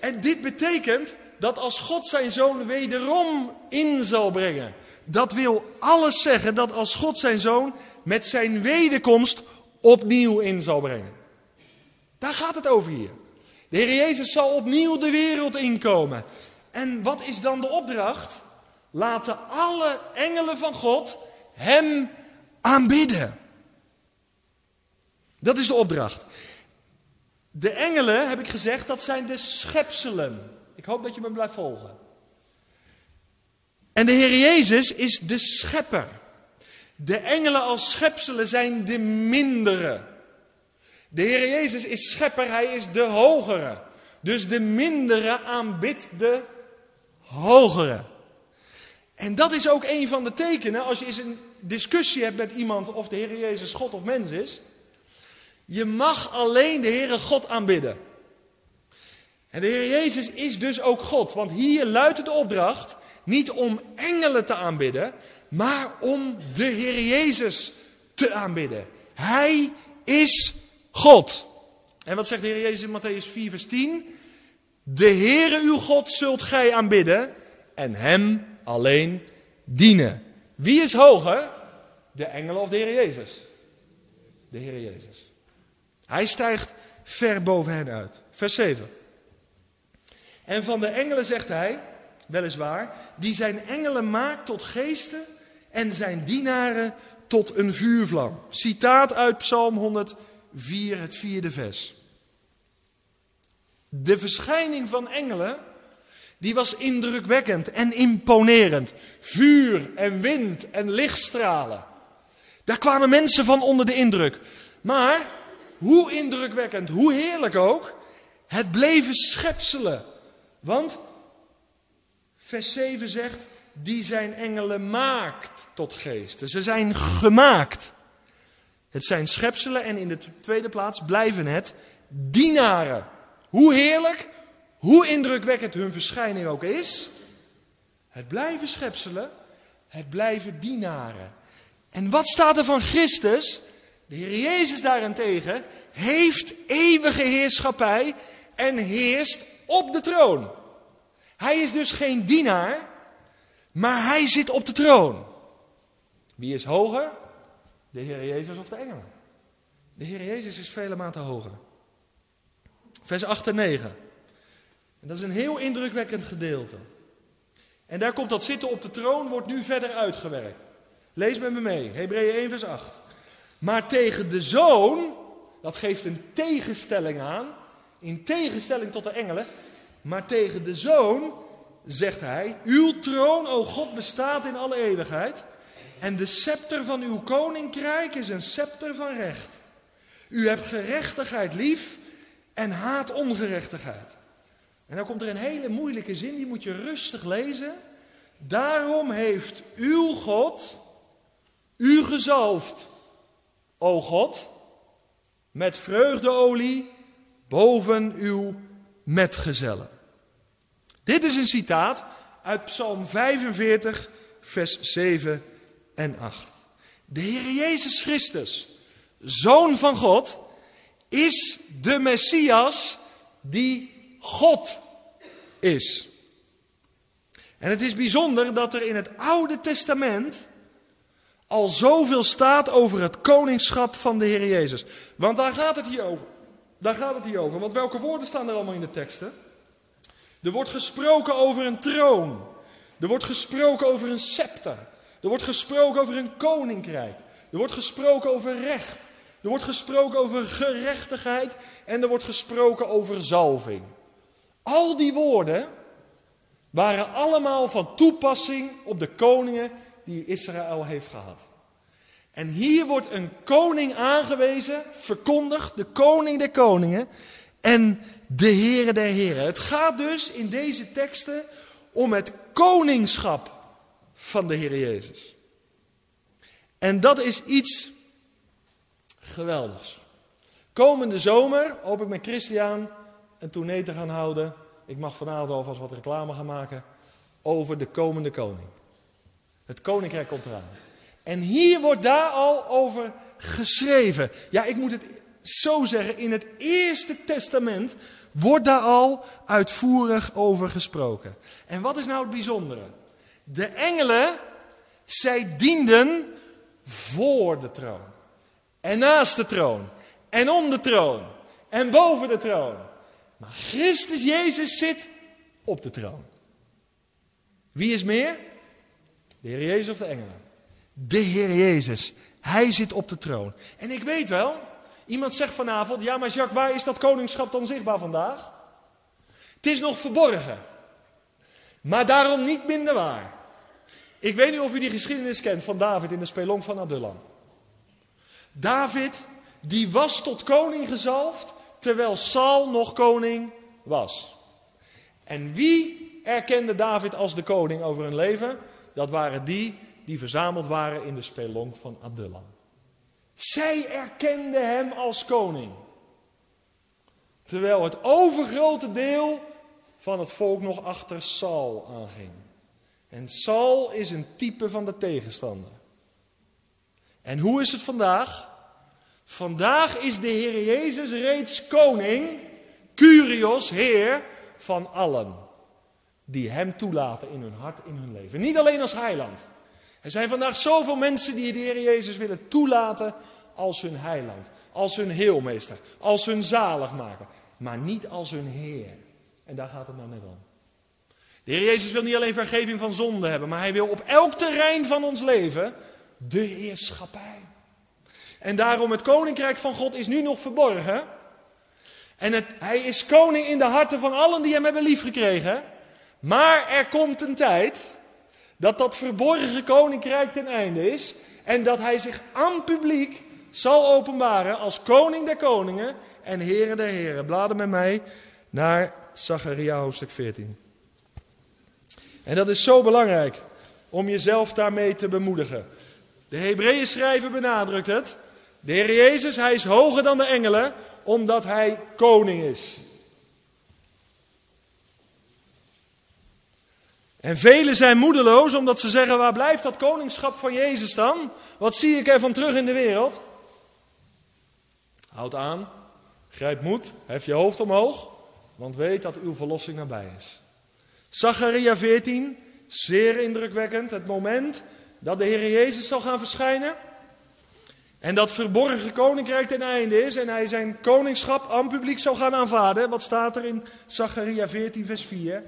En dit betekent dat als God zijn zoon wederom in zal brengen. Dat wil alles zeggen dat als God zijn zoon met zijn wederkomst opnieuw in zal brengen. Daar gaat het over hier. De Heer Jezus zal opnieuw de wereld inkomen. En wat is dan de opdracht? Laten alle engelen van God Hem aanbidden. Dat is de opdracht. De engelen, heb ik gezegd, dat zijn de schepselen. Ik hoop dat je me blijft volgen. En de Heer Jezus is de schepper. De engelen als schepselen zijn de mindere. De Heer Jezus is schepper, hij is de hogere. Dus de mindere aanbidt de hogere. En dat is ook een van de tekenen als je eens een discussie hebt met iemand of de Heer Jezus God of mens is. Je mag alleen de Heere God aanbidden. En de Heer Jezus is dus ook God. Want hier luidt de opdracht niet om engelen te aanbidden, maar om de Heer Jezus te aanbidden. Hij is God. En wat zegt de Heer Jezus in Matthäus 4, vers 10? De Heere uw God zult gij aanbidden en Hem alleen dienen. Wie is hoger? De engelen of de Heer Jezus? De Heer Jezus. Hij stijgt ver boven hen uit. Vers 7. En van de engelen zegt hij, weliswaar, die zijn engelen maakt tot geesten en zijn dienaren tot een vuurvlam. Citaat uit Psalm 104, het vierde vers. De verschijning van engelen, die was indrukwekkend en imponerend. Vuur en wind en lichtstralen. Daar kwamen mensen van onder de indruk. Maar hoe indrukwekkend, hoe heerlijk ook, het bleven schepselen. Want vers 7 zegt, die zijn engelen maakt tot geesten. Ze zijn gemaakt. Het zijn schepselen en in de tweede plaats blijven het dienaren. Hoe heerlijk, hoe indrukwekkend hun verschijning ook is. Het blijven schepselen, het blijven dienaren. En wat staat er van Christus? De Heer Jezus daarentegen heeft eeuwige heerschappij en heerst op de troon. Hij is dus geen dienaar, maar hij zit op de troon. Wie is hoger? De Heer Jezus of de engelen? De Heer Jezus is vele maten hoger. Vers 8 en 9. En dat is een heel indrukwekkend gedeelte. En daar komt dat zitten op de troon, wordt nu verder uitgewerkt. Lees met me mee, Hebreeën 1 vers 8. Maar tegen de zoon, dat geeft een tegenstelling aan, in tegenstelling tot de engelen, maar tegen de zoon zegt hij, uw troon, o God, bestaat in alle eeuwigheid en de scepter van uw koninkrijk is een scepter van recht. U hebt gerechtigheid lief en haat ongerechtigheid. En dan komt er een hele moeilijke zin, die moet je rustig lezen. Daarom heeft uw God u gezalfd o God, met vreugdeolie boven uw metgezellen. Dit is een citaat uit Psalm 45, vers 7 en 8. De Heer Jezus Christus zoon van God, is de Messias die God is. En het is bijzonder dat er in het Oude Testament al zoveel staat over het koningschap van de Heer Jezus. Want daar gaat het hier over. Daar gaat het hier over. Want welke woorden staan er allemaal in de teksten? Er wordt gesproken over een troon. Er wordt gesproken over een scepter. Er wordt gesproken over een koninkrijk. Er wordt gesproken over recht. Er wordt gesproken over gerechtigheid. En er wordt gesproken over zalving. Al die woorden waren allemaal van toepassing op de koningen die Israël heeft gehad. En hier wordt een koning aangewezen, verkondigd, de koning der koningen en de Heere der Heren. Het gaat dus in deze teksten om het koningschap van de Heer Jezus. En dat is iets geweldigs. Komende zomer hoop ik met Christian een tournee te gaan houden. Ik mag vanavond alvast wat reclame gaan maken over de komende koning. Het koninkrijk komt eraan. En hier wordt daar al over geschreven. Ja, ik moet het zo zeggen, in het Eerste Testament wordt daar al uitvoerig over gesproken. En wat is nou het bijzondere? De engelen, zij dienden voor de troon. En naast de troon. En om de troon. En boven de troon. Maar Christus Jezus zit op de troon. Wie is meer? De Heer Jezus of de engelen? De Heer Jezus. Hij zit op de troon. En ik weet wel, iemand zegt vanavond, ja maar Jacques, waar is dat koningschap dan zichtbaar vandaag? Het is nog verborgen. Maar daarom niet minder waar. Ik weet niet of u die geschiedenis kent van David in de spelong van Adullam. David, die was tot koning gezalfd, terwijl Saul nog koning was. En wie erkende David als de koning over hun leven? Dat waren die die verzameld waren in de spelong van Adullam. Zij erkenden hem als koning. Terwijl het overgrote deel van het volk nog achter Saul aanging. En Saul is een type van de tegenstander. En hoe is het vandaag? Vandaag is de Heer Jezus reeds koning, Curios, Heer van allen. Die Hem toelaten in hun hart, in hun leven. Niet alleen als heiland. Er zijn vandaag zoveel mensen die de Heer Jezus willen toelaten als hun heiland. Als hun heelmeester. Als hun zaligmaker. Maar niet als hun Heer. En daar gaat het nou net om. De Heer Jezus wil niet alleen vergeving van zonde hebben, maar Hij wil op elk terrein van ons leven de heerschappij. En daarom het koninkrijk van God is nu nog verborgen. En het, hij is koning in de harten van allen die hem hebben liefgekregen. Maar er komt een tijd dat dat verborgen koninkrijk ten einde is. En dat hij zich aan publiek zal openbaren als koning der koningen en heren der heren. Bladen met mij naar Zacharia hoofdstuk 14. En dat is zo belangrijk om jezelf daarmee te bemoedigen. De Hebreeën schrijver benadrukt het. De Heer Jezus, hij is hoger dan de engelen, omdat hij koning is. En velen zijn moedeloos omdat ze zeggen, waar blijft dat koningschap van Jezus dan? Wat zie ik ervan terug in de wereld? Houd aan, grijp moed, hef je hoofd omhoog, want weet dat uw verlossing nabij is. Zacharia 14, zeer indrukwekkend, het moment dat de Heer Jezus zal gaan verschijnen. En dat verborgen koninkrijk ten einde is en hij zijn koningschap aan publiek zal gaan aanvaarden. Wat staat er in Zacharia 14, vers 4?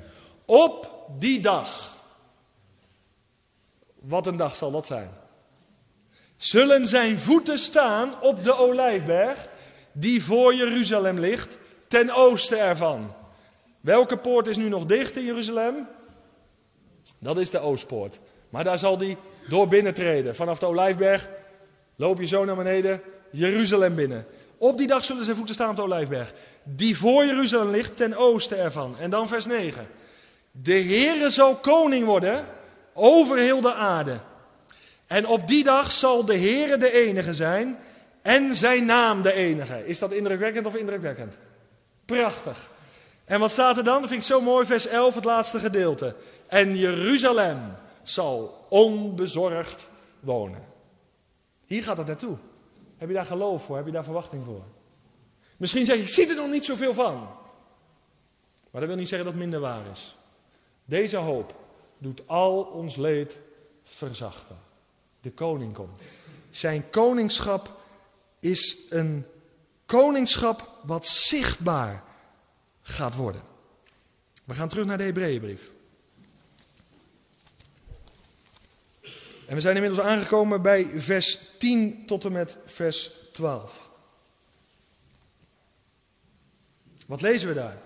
Op die dag. Wat een dag zal dat zijn. Zullen zijn voeten staan op de olijfberg die voor Jeruzalem ligt, ten oosten ervan. Welke poort is nu nog dicht in Jeruzalem? Dat is de Oostpoort. Maar daar zal hij door binnentreden. Vanaf de Olijfberg loop je zo naar beneden, Jeruzalem binnen. Op die dag zullen zijn voeten staan op de Olijfberg. Die voor Jeruzalem ligt, ten oosten ervan. En dan vers 9. De Heere zal koning worden over heel de aarde. En op die dag zal de Heere de enige zijn en zijn naam de enige. Is dat indrukwekkend of indrukwekkend? Prachtig. En wat staat er dan? Dat vind ik zo mooi, vers 11, het laatste gedeelte. En Jeruzalem zal onbezorgd wonen. Hier gaat het naartoe. Heb je daar geloof voor? Heb je daar verwachting voor? Misschien zeg je, ik zie er nog niet zoveel van. Maar dat wil niet zeggen dat het minder waar is. Deze hoop doet al ons leed verzachten. De koning komt. Zijn koningschap is een koningschap wat zichtbaar gaat worden. We gaan terug naar de Hebreeënbrief. En we zijn inmiddels aangekomen bij vers 10 tot en met vers 12. Wat lezen we daar?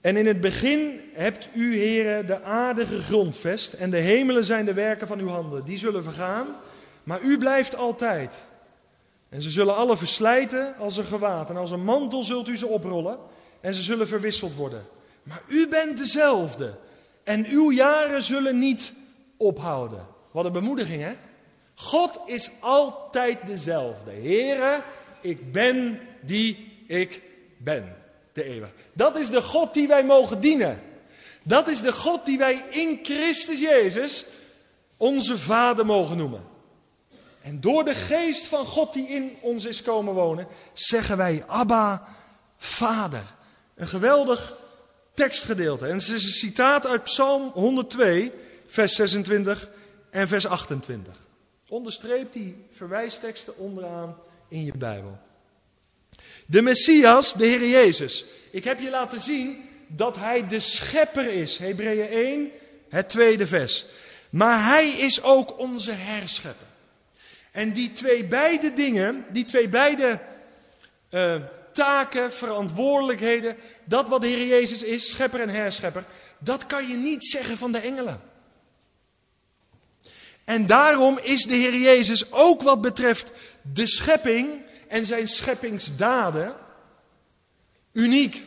En in het begin hebt u, heren, de aarde gegrondvest en de hemelen zijn de werken van uw handen. Die zullen vergaan, maar u blijft altijd. En ze zullen alle verslijten als een gewaad en als een mantel zult u ze oprollen en ze zullen verwisseld worden. Maar u bent dezelfde en uw jaren zullen niet ophouden. Wat een bemoediging, hè? God is altijd dezelfde. Here, ik ben die ik ben. De eeuwige. Dat is de God die wij mogen dienen. Dat is de God die wij in Christus Jezus onze Vader mogen noemen. En door de geest van God die in ons is komen wonen, zeggen wij Abba, Vader. Een geweldig tekstgedeelte. En het is een citaat uit Psalm 102, vers 26 en vers 28. Onderstreep die verwijsteksten onderaan in je Bijbel. De Messias, de Heer Jezus. Ik heb je laten zien dat hij de schepper is. Hebreeën 1, het tweede vers. Maar hij is ook onze herschepper. En die twee beide dingen, die twee beide uh, taken, verantwoordelijkheden, dat wat de Heer Jezus is, schepper en herschepper, dat kan je niet zeggen van de engelen. En daarom is de Heer Jezus ook wat betreft de schepping en zijn scheppingsdaden uniek,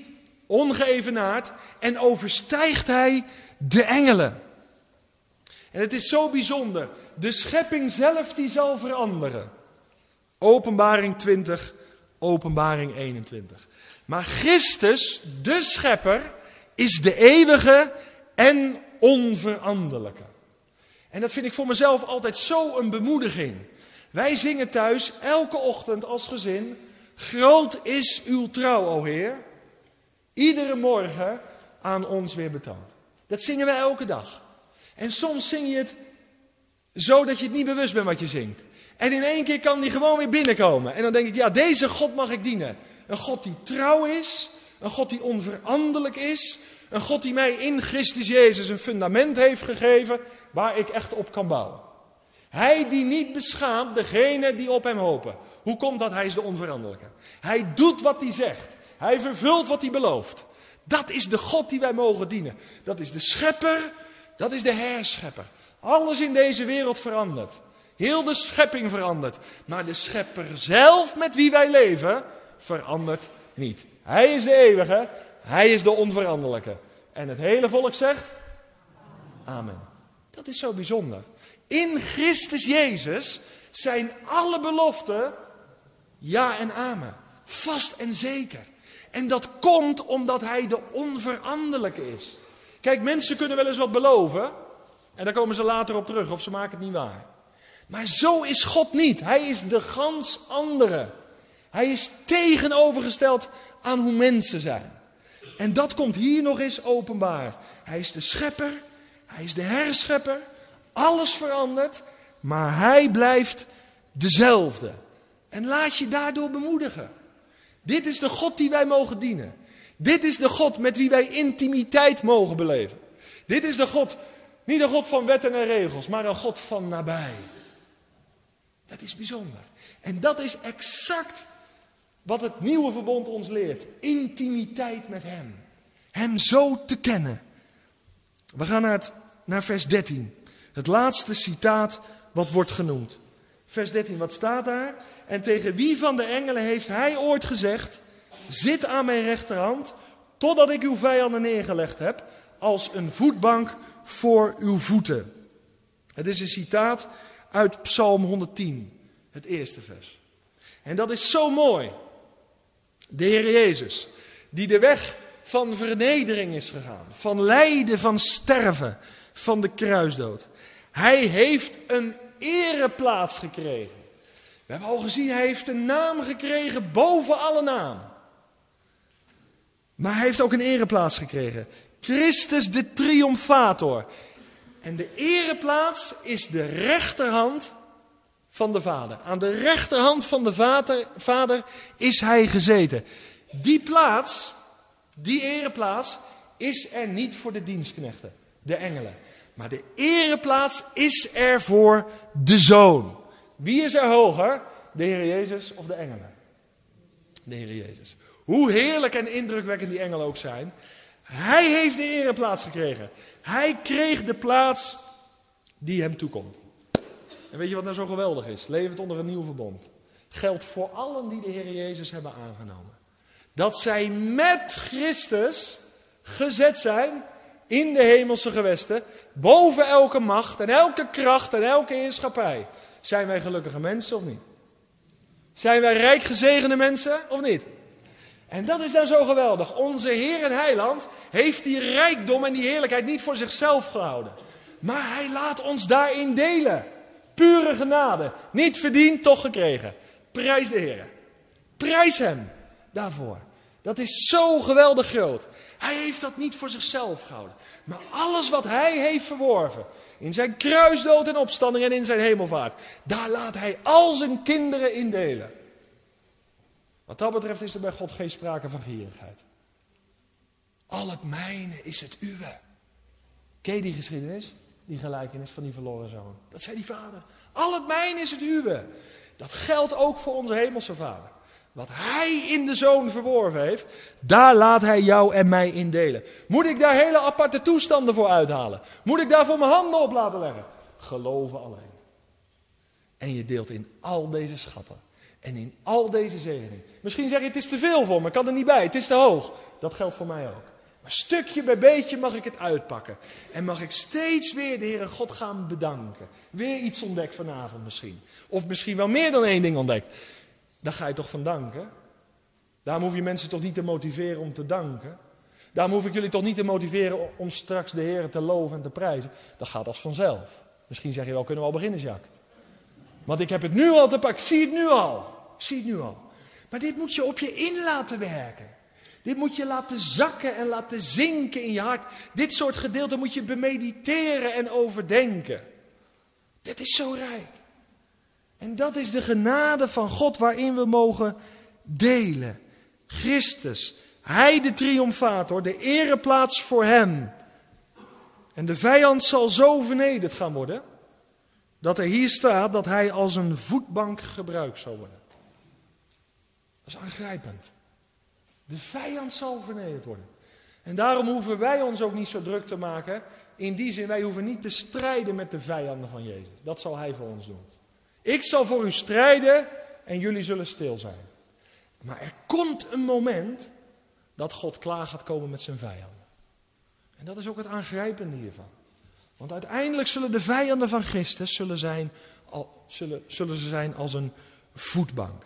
ongeëvenaard en overstijgt hij de engelen. En het is zo bijzonder. De schepping zelf die zal veranderen. Openbaring 20, openbaring 21. Maar Christus, de schepper, is de eeuwige en onveranderlijke. En dat vind ik voor mezelf altijd zo een bemoediging. Wij zingen thuis elke ochtend als gezin. Groot is uw trouw, o Heer. Iedere morgen aan ons weer betoond. Dat zingen wij elke dag. En soms zing je het zo dat je het niet bewust bent wat je zingt. En in één keer kan die gewoon weer binnenkomen. En dan denk ik, ja, deze God mag ik dienen. Een God die trouw is. Een God die onveranderlijk is. Een God die mij in Christus Jezus een fundament heeft gegeven waar ik echt op kan bouwen. Hij die niet beschaamt degene die op hem hopen. Hoe komt dat? Hij is de onveranderlijke. Hij doet wat hij zegt. Hij vervult wat hij belooft. Dat is de God die wij mogen dienen. Dat is de schepper. Dat is de herschepper. Alles in deze wereld verandert. Heel de schepping verandert. Maar de schepper zelf met wie wij leven verandert niet. Hij is de eeuwige. Hij is de onveranderlijke. En het hele volk zegt: Amen. Dat is zo bijzonder. In Christus Jezus zijn alle beloften ja en amen. Vast en zeker. En dat komt omdat hij de onveranderlijke is. Kijk, mensen kunnen wel eens wat beloven. En daar komen ze later op terug of ze maken het niet waar. Maar zo is God niet. Hij is de gans andere. Hij is tegenovergesteld aan hoe mensen zijn. En dat komt hier nog eens openbaar. Hij is de schepper. Hij is de herschepper. Alles verandert, maar hij blijft dezelfde. En laat je daardoor bemoedigen. Dit is de God die wij mogen dienen. Dit is de God met wie wij intimiteit mogen beleven. Dit is de God, niet een God van wetten en regels, maar een God van nabij. Dat is bijzonder. En dat is exact wat het nieuwe verbond ons leert. Intimiteit met Hem. Hem zo te kennen. We gaan naar, het, naar vers 13. Het laatste citaat wat wordt genoemd. Vers 13, wat staat daar? En tegen wie van de engelen heeft hij ooit gezegd: Zit aan mijn rechterhand, totdat ik uw vijanden neergelegd heb, als een voetbank voor uw voeten. Het is een citaat uit Psalm 110, het eerste vers. En dat is zo mooi. De Heer Jezus, die de weg van vernedering is gegaan, van lijden, van sterven, van de kruisdood. Hij heeft een ereplaats gekregen. We hebben al gezien, hij heeft een naam gekregen boven alle naam. Maar hij heeft ook een ereplaats gekregen. Christus de triomfator. En de ereplaats is de rechterhand van de Vader. Aan de rechterhand van de vader, vader is hij gezeten. Die plaats, die ereplaats, is er niet voor de dienstknechten, de engelen. Maar de ereplaats is er voor de Zoon. Wie is er hoger? De Heer Jezus of de engelen? De Heer Jezus. Hoe heerlijk en indrukwekkend die engelen ook zijn. Hij heeft de ereplaats gekregen. Hij kreeg de plaats die hem toekomt. En weet je wat nou zo geweldig is? Levend onder een nieuw verbond. Geldt voor allen die de Heer Jezus hebben aangenomen. Dat zij met Christus gezet zijn in de hemelse gewesten, boven elke macht en elke kracht en elke heerschappij. Zijn wij gelukkige mensen of niet? Zijn wij rijk gezegende mensen of niet? En dat is nou zo geweldig. Onze Heer en Heiland heeft die rijkdom en die heerlijkheid niet voor zichzelf gehouden. Maar Hij laat ons daarin delen. Pure genade. Niet verdiend, toch gekregen. Prijs de Heer. Prijs Hem daarvoor. Dat is zo geweldig groot. Hij heeft dat niet voor zichzelf gehouden. Maar alles wat Hij heeft verworven. In zijn kruisdood en opstanding en in zijn hemelvaart. Daar laat Hij al zijn kinderen in delen. Wat dat betreft is er bij God geen sprake van gierigheid. Al het mijne is het uwe. Ken die geschiedenis? Die gelijkenis van die verloren zoon. Dat zei die vader. Al het mijne is het uwe. Dat geldt ook voor onze hemelse vader. Wat hij in de zoon verworven heeft, daar laat hij jou en mij in delen. Moet ik daar hele aparte toestanden voor uithalen? Moet ik daarvoor mijn handen op laten leggen? Geloven alleen. En je deelt in al deze schatten. En in al deze zegeningen. Misschien zeg je, het is te veel voor me, ik kan er niet bij, het is te hoog. Dat geldt voor mij ook. Maar stukje bij beetje mag ik het uitpakken. En mag ik steeds weer de Heere God gaan bedanken. Weer iets ontdekt vanavond misschien. Of misschien wel meer dan één ding ontdekt. Daar ga je toch van danken? Daarom hoef je mensen toch niet te motiveren om te danken? Daarom hoef ik jullie toch niet te motiveren om straks de Heer te loven en te prijzen? Dat gaat als vanzelf. Misschien zeg je wel, kunnen we al beginnen, Jacques? Want ik heb het nu al te pakken, ik zie het nu al. Zie het nu al. Maar dit moet je op je in laten werken. Dit moet je laten zakken en laten zinken in je hart. Dit soort gedeelten moet je bemediteren en overdenken. Dit is zo rijk. En dat is de genade van God waarin we mogen delen. Christus, Hij de triomfator, de ereplaats voor Hem. En de vijand zal zo vernederd gaan worden, dat er hier staat dat Hij als een voetbank gebruikt zal worden. Dat is aangrijpend. De vijand zal vernederd worden. En daarom hoeven wij ons ook niet zo druk te maken. In die zin, wij hoeven niet te strijden met de vijanden van Jezus. Dat zal Hij voor ons doen. Ik zal voor u strijden en jullie zullen stil zijn. Maar er komt een moment dat God klaar gaat komen met zijn vijanden. En dat is ook het aangrijpende hiervan. Want uiteindelijk zullen de vijanden van Christus zullen zijn, al, zullen, zullen ze zijn als een voetbank.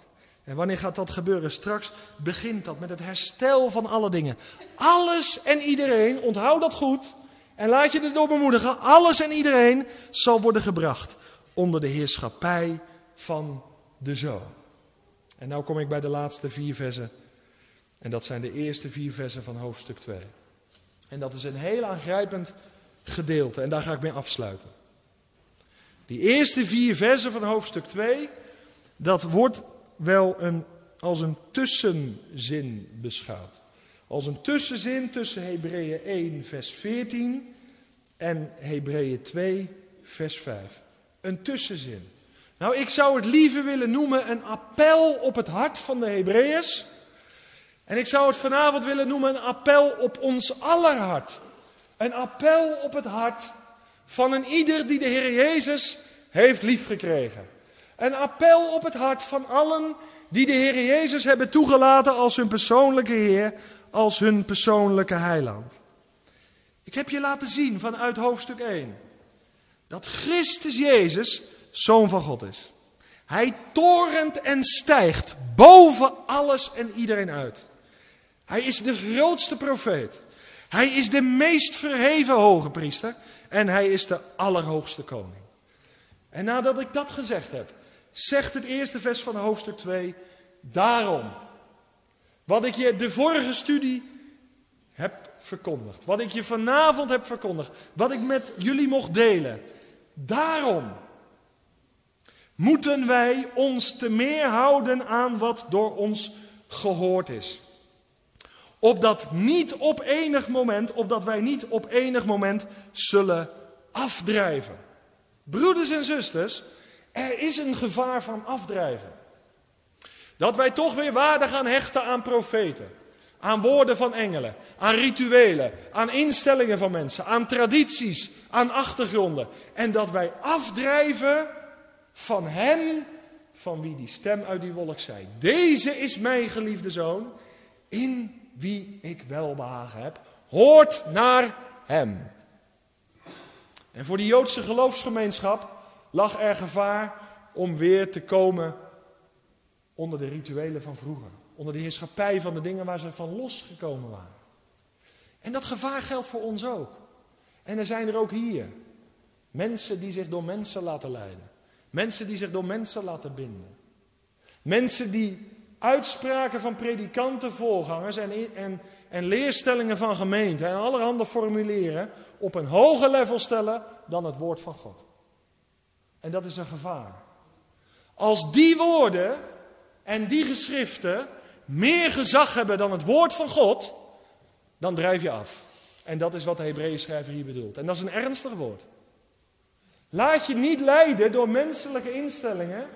En wanneer gaat dat gebeuren? Straks begint dat met het herstel van alle dingen. Alles en iedereen, onthoud dat goed en laat je erdoor bemoedigen. Alles en iedereen zal worden gebracht onder de heerschappij van de Zoon. En nu kom ik bij de laatste vier versen. En dat zijn de eerste vier versen van hoofdstuk 2. En dat is een heel aangrijpend gedeelte. En daar ga ik mee afsluiten. Die eerste vier versen van hoofdstuk 2, dat wordt wel een, als een tussenzin beschouwd. Als een tussenzin tussen Hebreeën 1, vers 14 en Hebreeën 2, vers 5. Een tussenzin. Nou, ik zou het liever willen noemen een appel op het hart van de Hebreeërs. En ik zou het vanavond willen noemen een appel op ons aller hart. Een appel op het hart van een ieder die de Heer Jezus heeft liefgekregen. Een appel op het hart van allen die de Heer Jezus hebben toegelaten als hun persoonlijke Heer, als hun persoonlijke heiland. Ik heb je laten zien vanuit hoofdstuk 1 dat Christus Jezus zoon van God is. Hij torent en stijgt boven alles en iedereen uit. Hij is de grootste profeet. Hij is de meest verheven hoge priester en hij is de allerhoogste koning. En nadat ik dat gezegd heb, zegt het eerste vers van hoofdstuk 2, daarom. Wat ik je de vorige studie heb verkondigd, wat ik je vanavond heb verkondigd, wat ik met jullie mocht delen. Daarom moeten wij ons te meer houden aan wat door ons gehoord is. Opdat niet op enig moment, opdat wij niet op enig moment zullen afdrijven. Broeders en zusters, er is een gevaar van afdrijven. Dat wij toch weer waarde gaan hechten aan profeten, aan woorden van engelen, aan rituelen, aan instellingen van mensen, aan tradities, aan achtergronden. En dat wij afdrijven van hem van wie die stem uit die wolk zei. Deze is mijn geliefde zoon, in wie ik welbehagen heb. Hoort naar hem. En voor die Joodse geloofsgemeenschap lag er gevaar om weer te komen onder de rituelen van vroeger. Onder de heerschappij van de dingen waar ze van losgekomen waren. En dat gevaar geldt voor ons ook. En er zijn er ook hier. Mensen die zich door mensen laten leiden. Mensen die zich door mensen laten binden. Mensen die uitspraken van predikanten, voorgangers en, en, en leerstellingen van gemeenten en allerhande formuleren op een hoger level stellen dan het woord van God. En dat is een gevaar. Als die woorden en die geschriften meer gezag hebben dan het woord van God, dan drijf je af. En dat is wat de Hebreeën schrijver hier bedoelt. En dat is een ernstig woord. Laat je niet leiden door menselijke instellingen.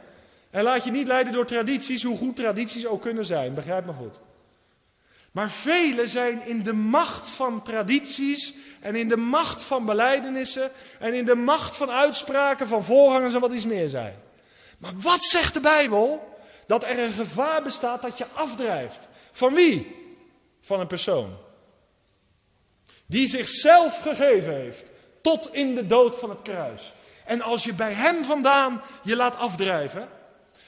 En laat je niet leiden door tradities, hoe goed tradities ook kunnen zijn. Begrijp me goed. Maar velen zijn in de macht van tradities en in de macht van beleidenissen en in de macht van uitspraken van voorgangers en wat iets meer zijn. Maar wat zegt de Bijbel? Dat er een gevaar bestaat dat je afdrijft. Van wie? Van een persoon. Die zichzelf gegeven heeft tot in de dood van het kruis. En als je bij hem vandaan je laat afdrijven,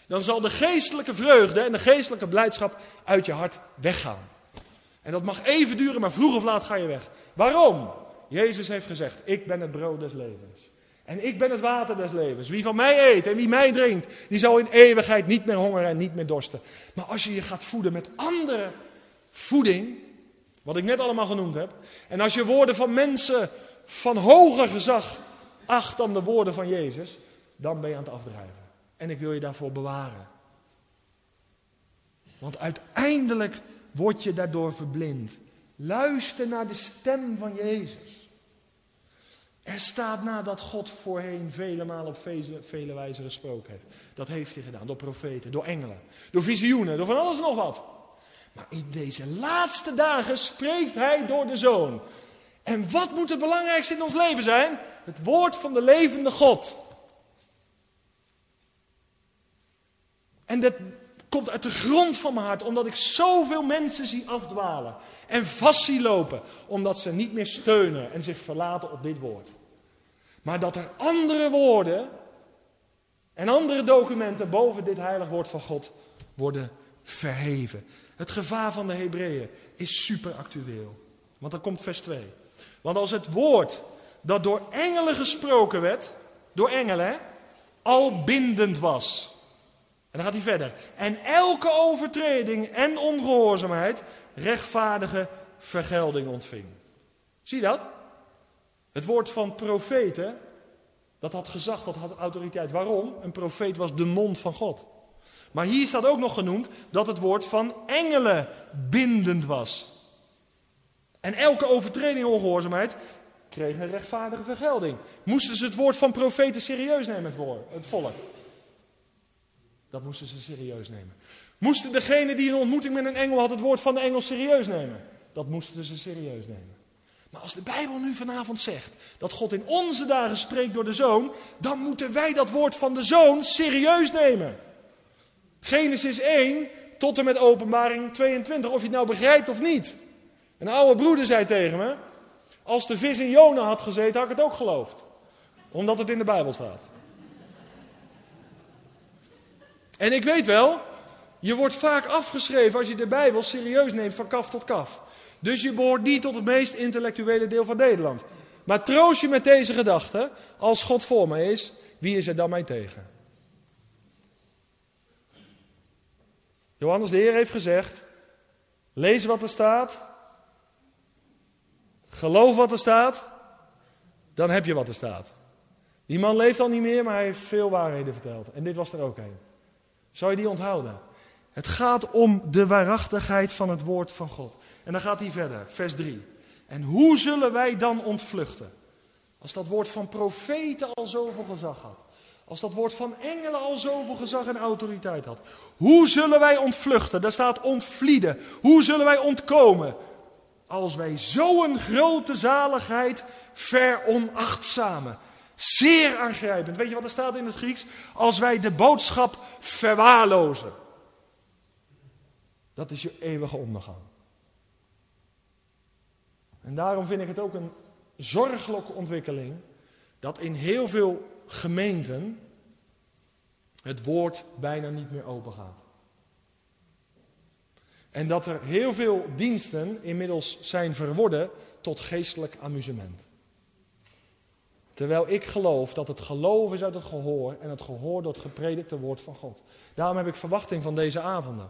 dan zal de geestelijke vreugde en de geestelijke blijdschap uit je hart weggaan. En dat mag even duren, maar vroeg of laat ga je weg. Waarom? Jezus heeft gezegd, ik ben het brood des levens. En ik ben het water des levens. Wie van mij eet en wie mij drinkt, die zal in eeuwigheid niet meer hongeren en niet meer dorsten. Maar als je je gaat voeden met andere voeding, wat ik net allemaal genoemd heb, en als je woorden van mensen van hoger gezag acht dan de woorden van Jezus, dan ben je aan het afdrijven. En ik wil je daarvoor bewaren. Want uiteindelijk word je daardoor verblind. Luister naar de stem van Jezus. Er staat na dat God voorheen vele malen op vele, vele wijzen gesproken heeft. Dat heeft hij gedaan door profeten, door engelen, door visioenen, door van alles en nog wat. Maar in deze laatste dagen spreekt hij door de Zoon. En wat moet het belangrijkste in ons leven zijn? Het woord van de levende God. En dat komt uit de grond van mijn hart, omdat ik zoveel mensen zie afdwalen en vast zie lopen, omdat ze niet meer steunen en zich verlaten op dit woord. Maar dat er andere woorden en andere documenten boven dit heilig woord van God worden verheven. Het gevaar van de Hebreeën is super actueel. Want dan komt vers 2. Want als het woord dat door engelen gesproken werd, door engelen, al bindend was. En dan gaat hij verder. En elke overtreding en ongehoorzaamheid rechtvaardige vergelding ontving. Zie dat? Het woord van profeten, dat had gezag, dat had autoriteit. Waarom? Een profeet was de mond van God. Maar hier staat ook nog genoemd dat het woord van engelen bindend was. En elke overtreding en ongehoorzaamheid kreeg een rechtvaardige vergelding. Moesten ze het woord van profeten serieus nemen, het, woord, het volk? Dat moesten ze serieus nemen. Moesten degene die een ontmoeting met een engel had het woord van de engel serieus nemen? Dat moesten ze serieus nemen. Maar als de Bijbel nu vanavond zegt dat God in onze dagen spreekt door de zoon, dan moeten wij dat woord van de zoon serieus nemen. Genesis 1 tot en met openbaring 22, of je het nou begrijpt of niet. Een oude broeder zei tegen me, als de vis in Jona had gezeten, had ik het ook geloofd. Omdat het in de Bijbel staat. En ik weet wel, je wordt vaak afgeschreven als je de Bijbel serieus neemt van kaf tot kaf. Dus je behoort niet tot het meest intellectuele deel van Nederland. Maar troost je met deze gedachte, als God voor mij is, Wie is er dan mij tegen? Johannes de Heer heeft gezegd: lees wat er staat, geloof wat er staat, dan heb je wat er staat. Die man leeft al niet meer, maar hij heeft veel waarheden verteld. En dit was er ook een. Zou je die onthouden? Het gaat om de waarachtigheid van het woord van God. En dan gaat hij verder, vers 3. En hoe zullen wij dan ontvluchten? Als dat woord van profeten al zoveel gezag had. Als dat woord van engelen al zoveel gezag en autoriteit had. Hoe zullen wij ontvluchten? Daar staat ontvlieden. Hoe zullen wij ontkomen? Als wij zo'n grote zaligheid veronachtzamen. Zeer aangrijpend. Weet je wat er staat in het Grieks? Als wij de boodschap verwaarlozen. Dat is je eeuwige ondergang. En daarom vind ik het ook een zorgelijke ontwikkeling dat in heel veel gemeenten het woord bijna niet meer open gaat. En dat er heel veel diensten inmiddels zijn verworden tot geestelijk amusement. Terwijl ik geloof dat het geloof is uit het gehoor en het gehoor door het gepredikte woord van God. Daarom heb ik verwachting van deze avonden.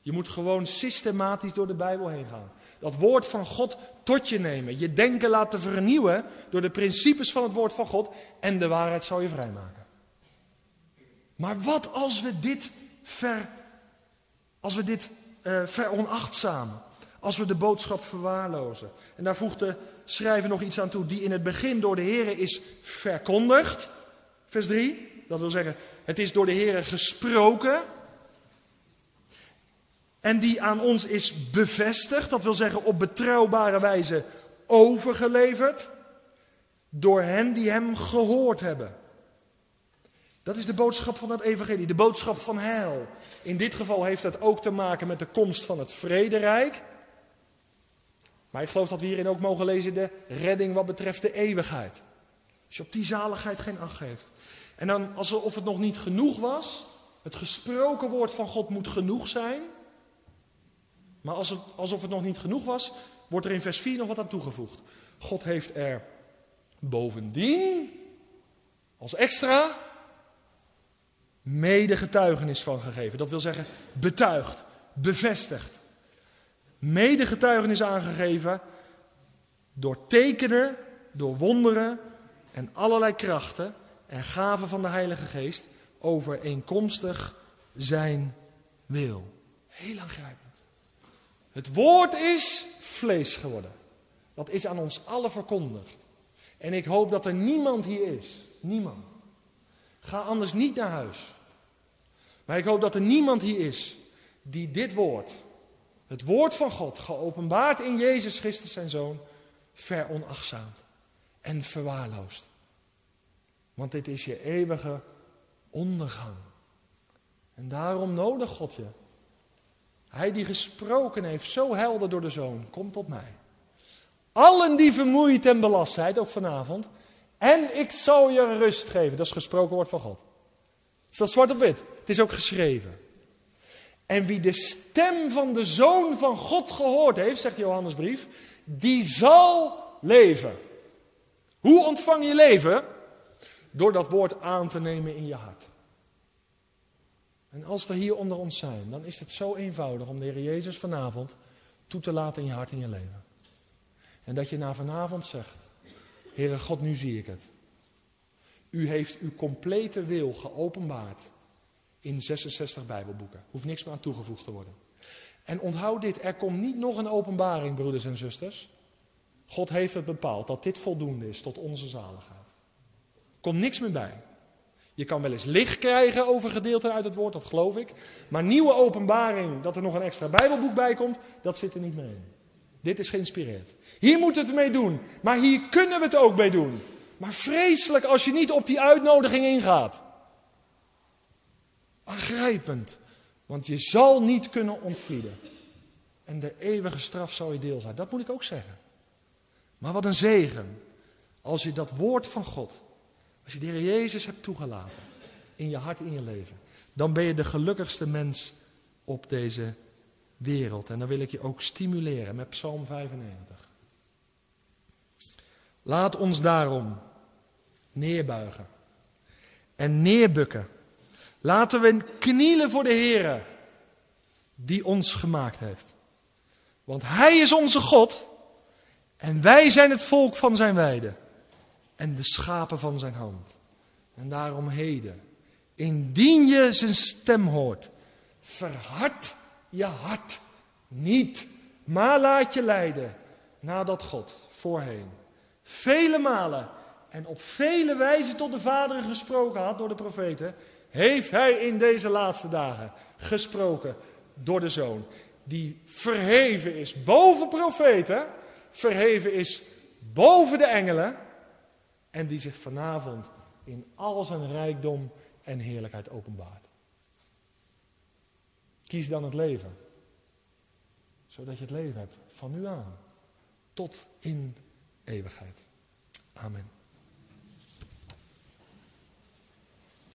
Je moet gewoon systematisch door de Bijbel heen gaan. Dat woord van God tot je nemen. Je denken laten vernieuwen door de principes van het woord van God. En de waarheid zal je vrijmaken. Maar wat als we dit, ver, als we dit uh, veronachtzamen? Als we de boodschap verwaarlozen? En daar voegt de schrijver nog iets aan toe. Die in het begin door de Heer is verkondigd. Vers 3. Dat wil zeggen, het is door de Heer gesproken. En die aan ons is bevestigd, dat wil zeggen op betrouwbare wijze overgeleverd, door hen die hem gehoord hebben. Dat is de boodschap van het evangelie, de boodschap van heil. In dit geval heeft dat ook te maken met de komst van het vrederijk. Maar ik geloof dat we hierin ook mogen lezen de redding wat betreft de eeuwigheid. Als je op die zaligheid geen acht geeft. En dan alsof het nog niet genoeg was, het gesproken woord van God moet genoeg zijn. Maar alsof het nog niet genoeg was, wordt er in vers 4 nog wat aan toegevoegd. God heeft er bovendien, als extra, medegetuigenis van gegeven. Dat wil zeggen betuigd, bevestigd. Medegetuigenis aangegeven door tekenen, door wonderen en allerlei krachten en gaven van de Heilige Geest overeenkomstig zijn wil. Heel aangrijpend. Het woord is vlees geworden. Dat is aan ons allen verkondigd. En ik hoop dat er niemand hier is. Niemand. Ga anders niet naar huis. Maar ik hoop dat er niemand hier is die dit woord, het woord van God, geopenbaard in Jezus Christus zijn Zoon, veronachtzaamt en verwaarloost. Want dit is je eeuwige ondergang. En daarom nodig God je hij die gesproken heeft, zo helder door de zoon, kom tot mij. Allen die vermoeid en belast zijn, ook vanavond. En ik zal je rust geven. Dat is gesproken woord van God. Is dat zwart op wit? Het is ook geschreven. En wie de stem van de zoon van God gehoord heeft, zegt Johannes brief, die zal leven. Hoe ontvang je leven? Door dat woord aan te nemen in je hart. En als er hier onder ons zijn, dan is het zo eenvoudig om de Heer Jezus vanavond toe te laten in je hart en je leven. En dat je na vanavond zegt, Heere God, nu zie ik het. U heeft uw complete wil geopenbaard in 66 Bijbelboeken. Hoeft niks meer aan toegevoegd te worden. En onthoud dit, er komt niet nog een openbaring, broeders en zusters. God heeft het bepaald dat dit voldoende is tot onze zaligheid. Komt niks meer bij. Je kan wel eens licht krijgen over gedeelten uit het woord, dat geloof ik. Maar nieuwe openbaring, dat er nog een extra Bijbelboek bij komt, dat zit er niet meer in. Dit is geïnspireerd. Hier moeten we het mee doen, maar hier kunnen we het ook mee doen. Maar vreselijk als je niet op die uitnodiging ingaat. Aangrijpend, want je zal niet kunnen ontvlieden. En de eeuwige straf zal je deel zijn. Dat moet ik ook zeggen. Maar wat een zegen als je dat woord van God als je de Heer Jezus hebt toegelaten in je hart, in je leven, dan ben je de gelukkigste mens op deze wereld. En dan wil ik je ook stimuleren met Psalm 95. Laat ons daarom neerbuigen en neerbukken. Laten we knielen voor de Heer die ons gemaakt heeft. Want Hij is onze God en wij zijn het volk van zijn weide en de schapen van zijn hand. En daarom heden, indien je zijn stem hoort, verhard je hart niet, maar laat je leiden nadat God voorheen vele malen en op vele wijzen tot de vaderen gesproken had door de profeten, heeft hij in deze laatste dagen gesproken door de Zoon. Die verheven is boven profeten, verheven is boven de engelen en die zich vanavond in al zijn rijkdom en heerlijkheid openbaart. Kies dan het leven, zodat je het leven hebt van nu aan tot in eeuwigheid. Amen.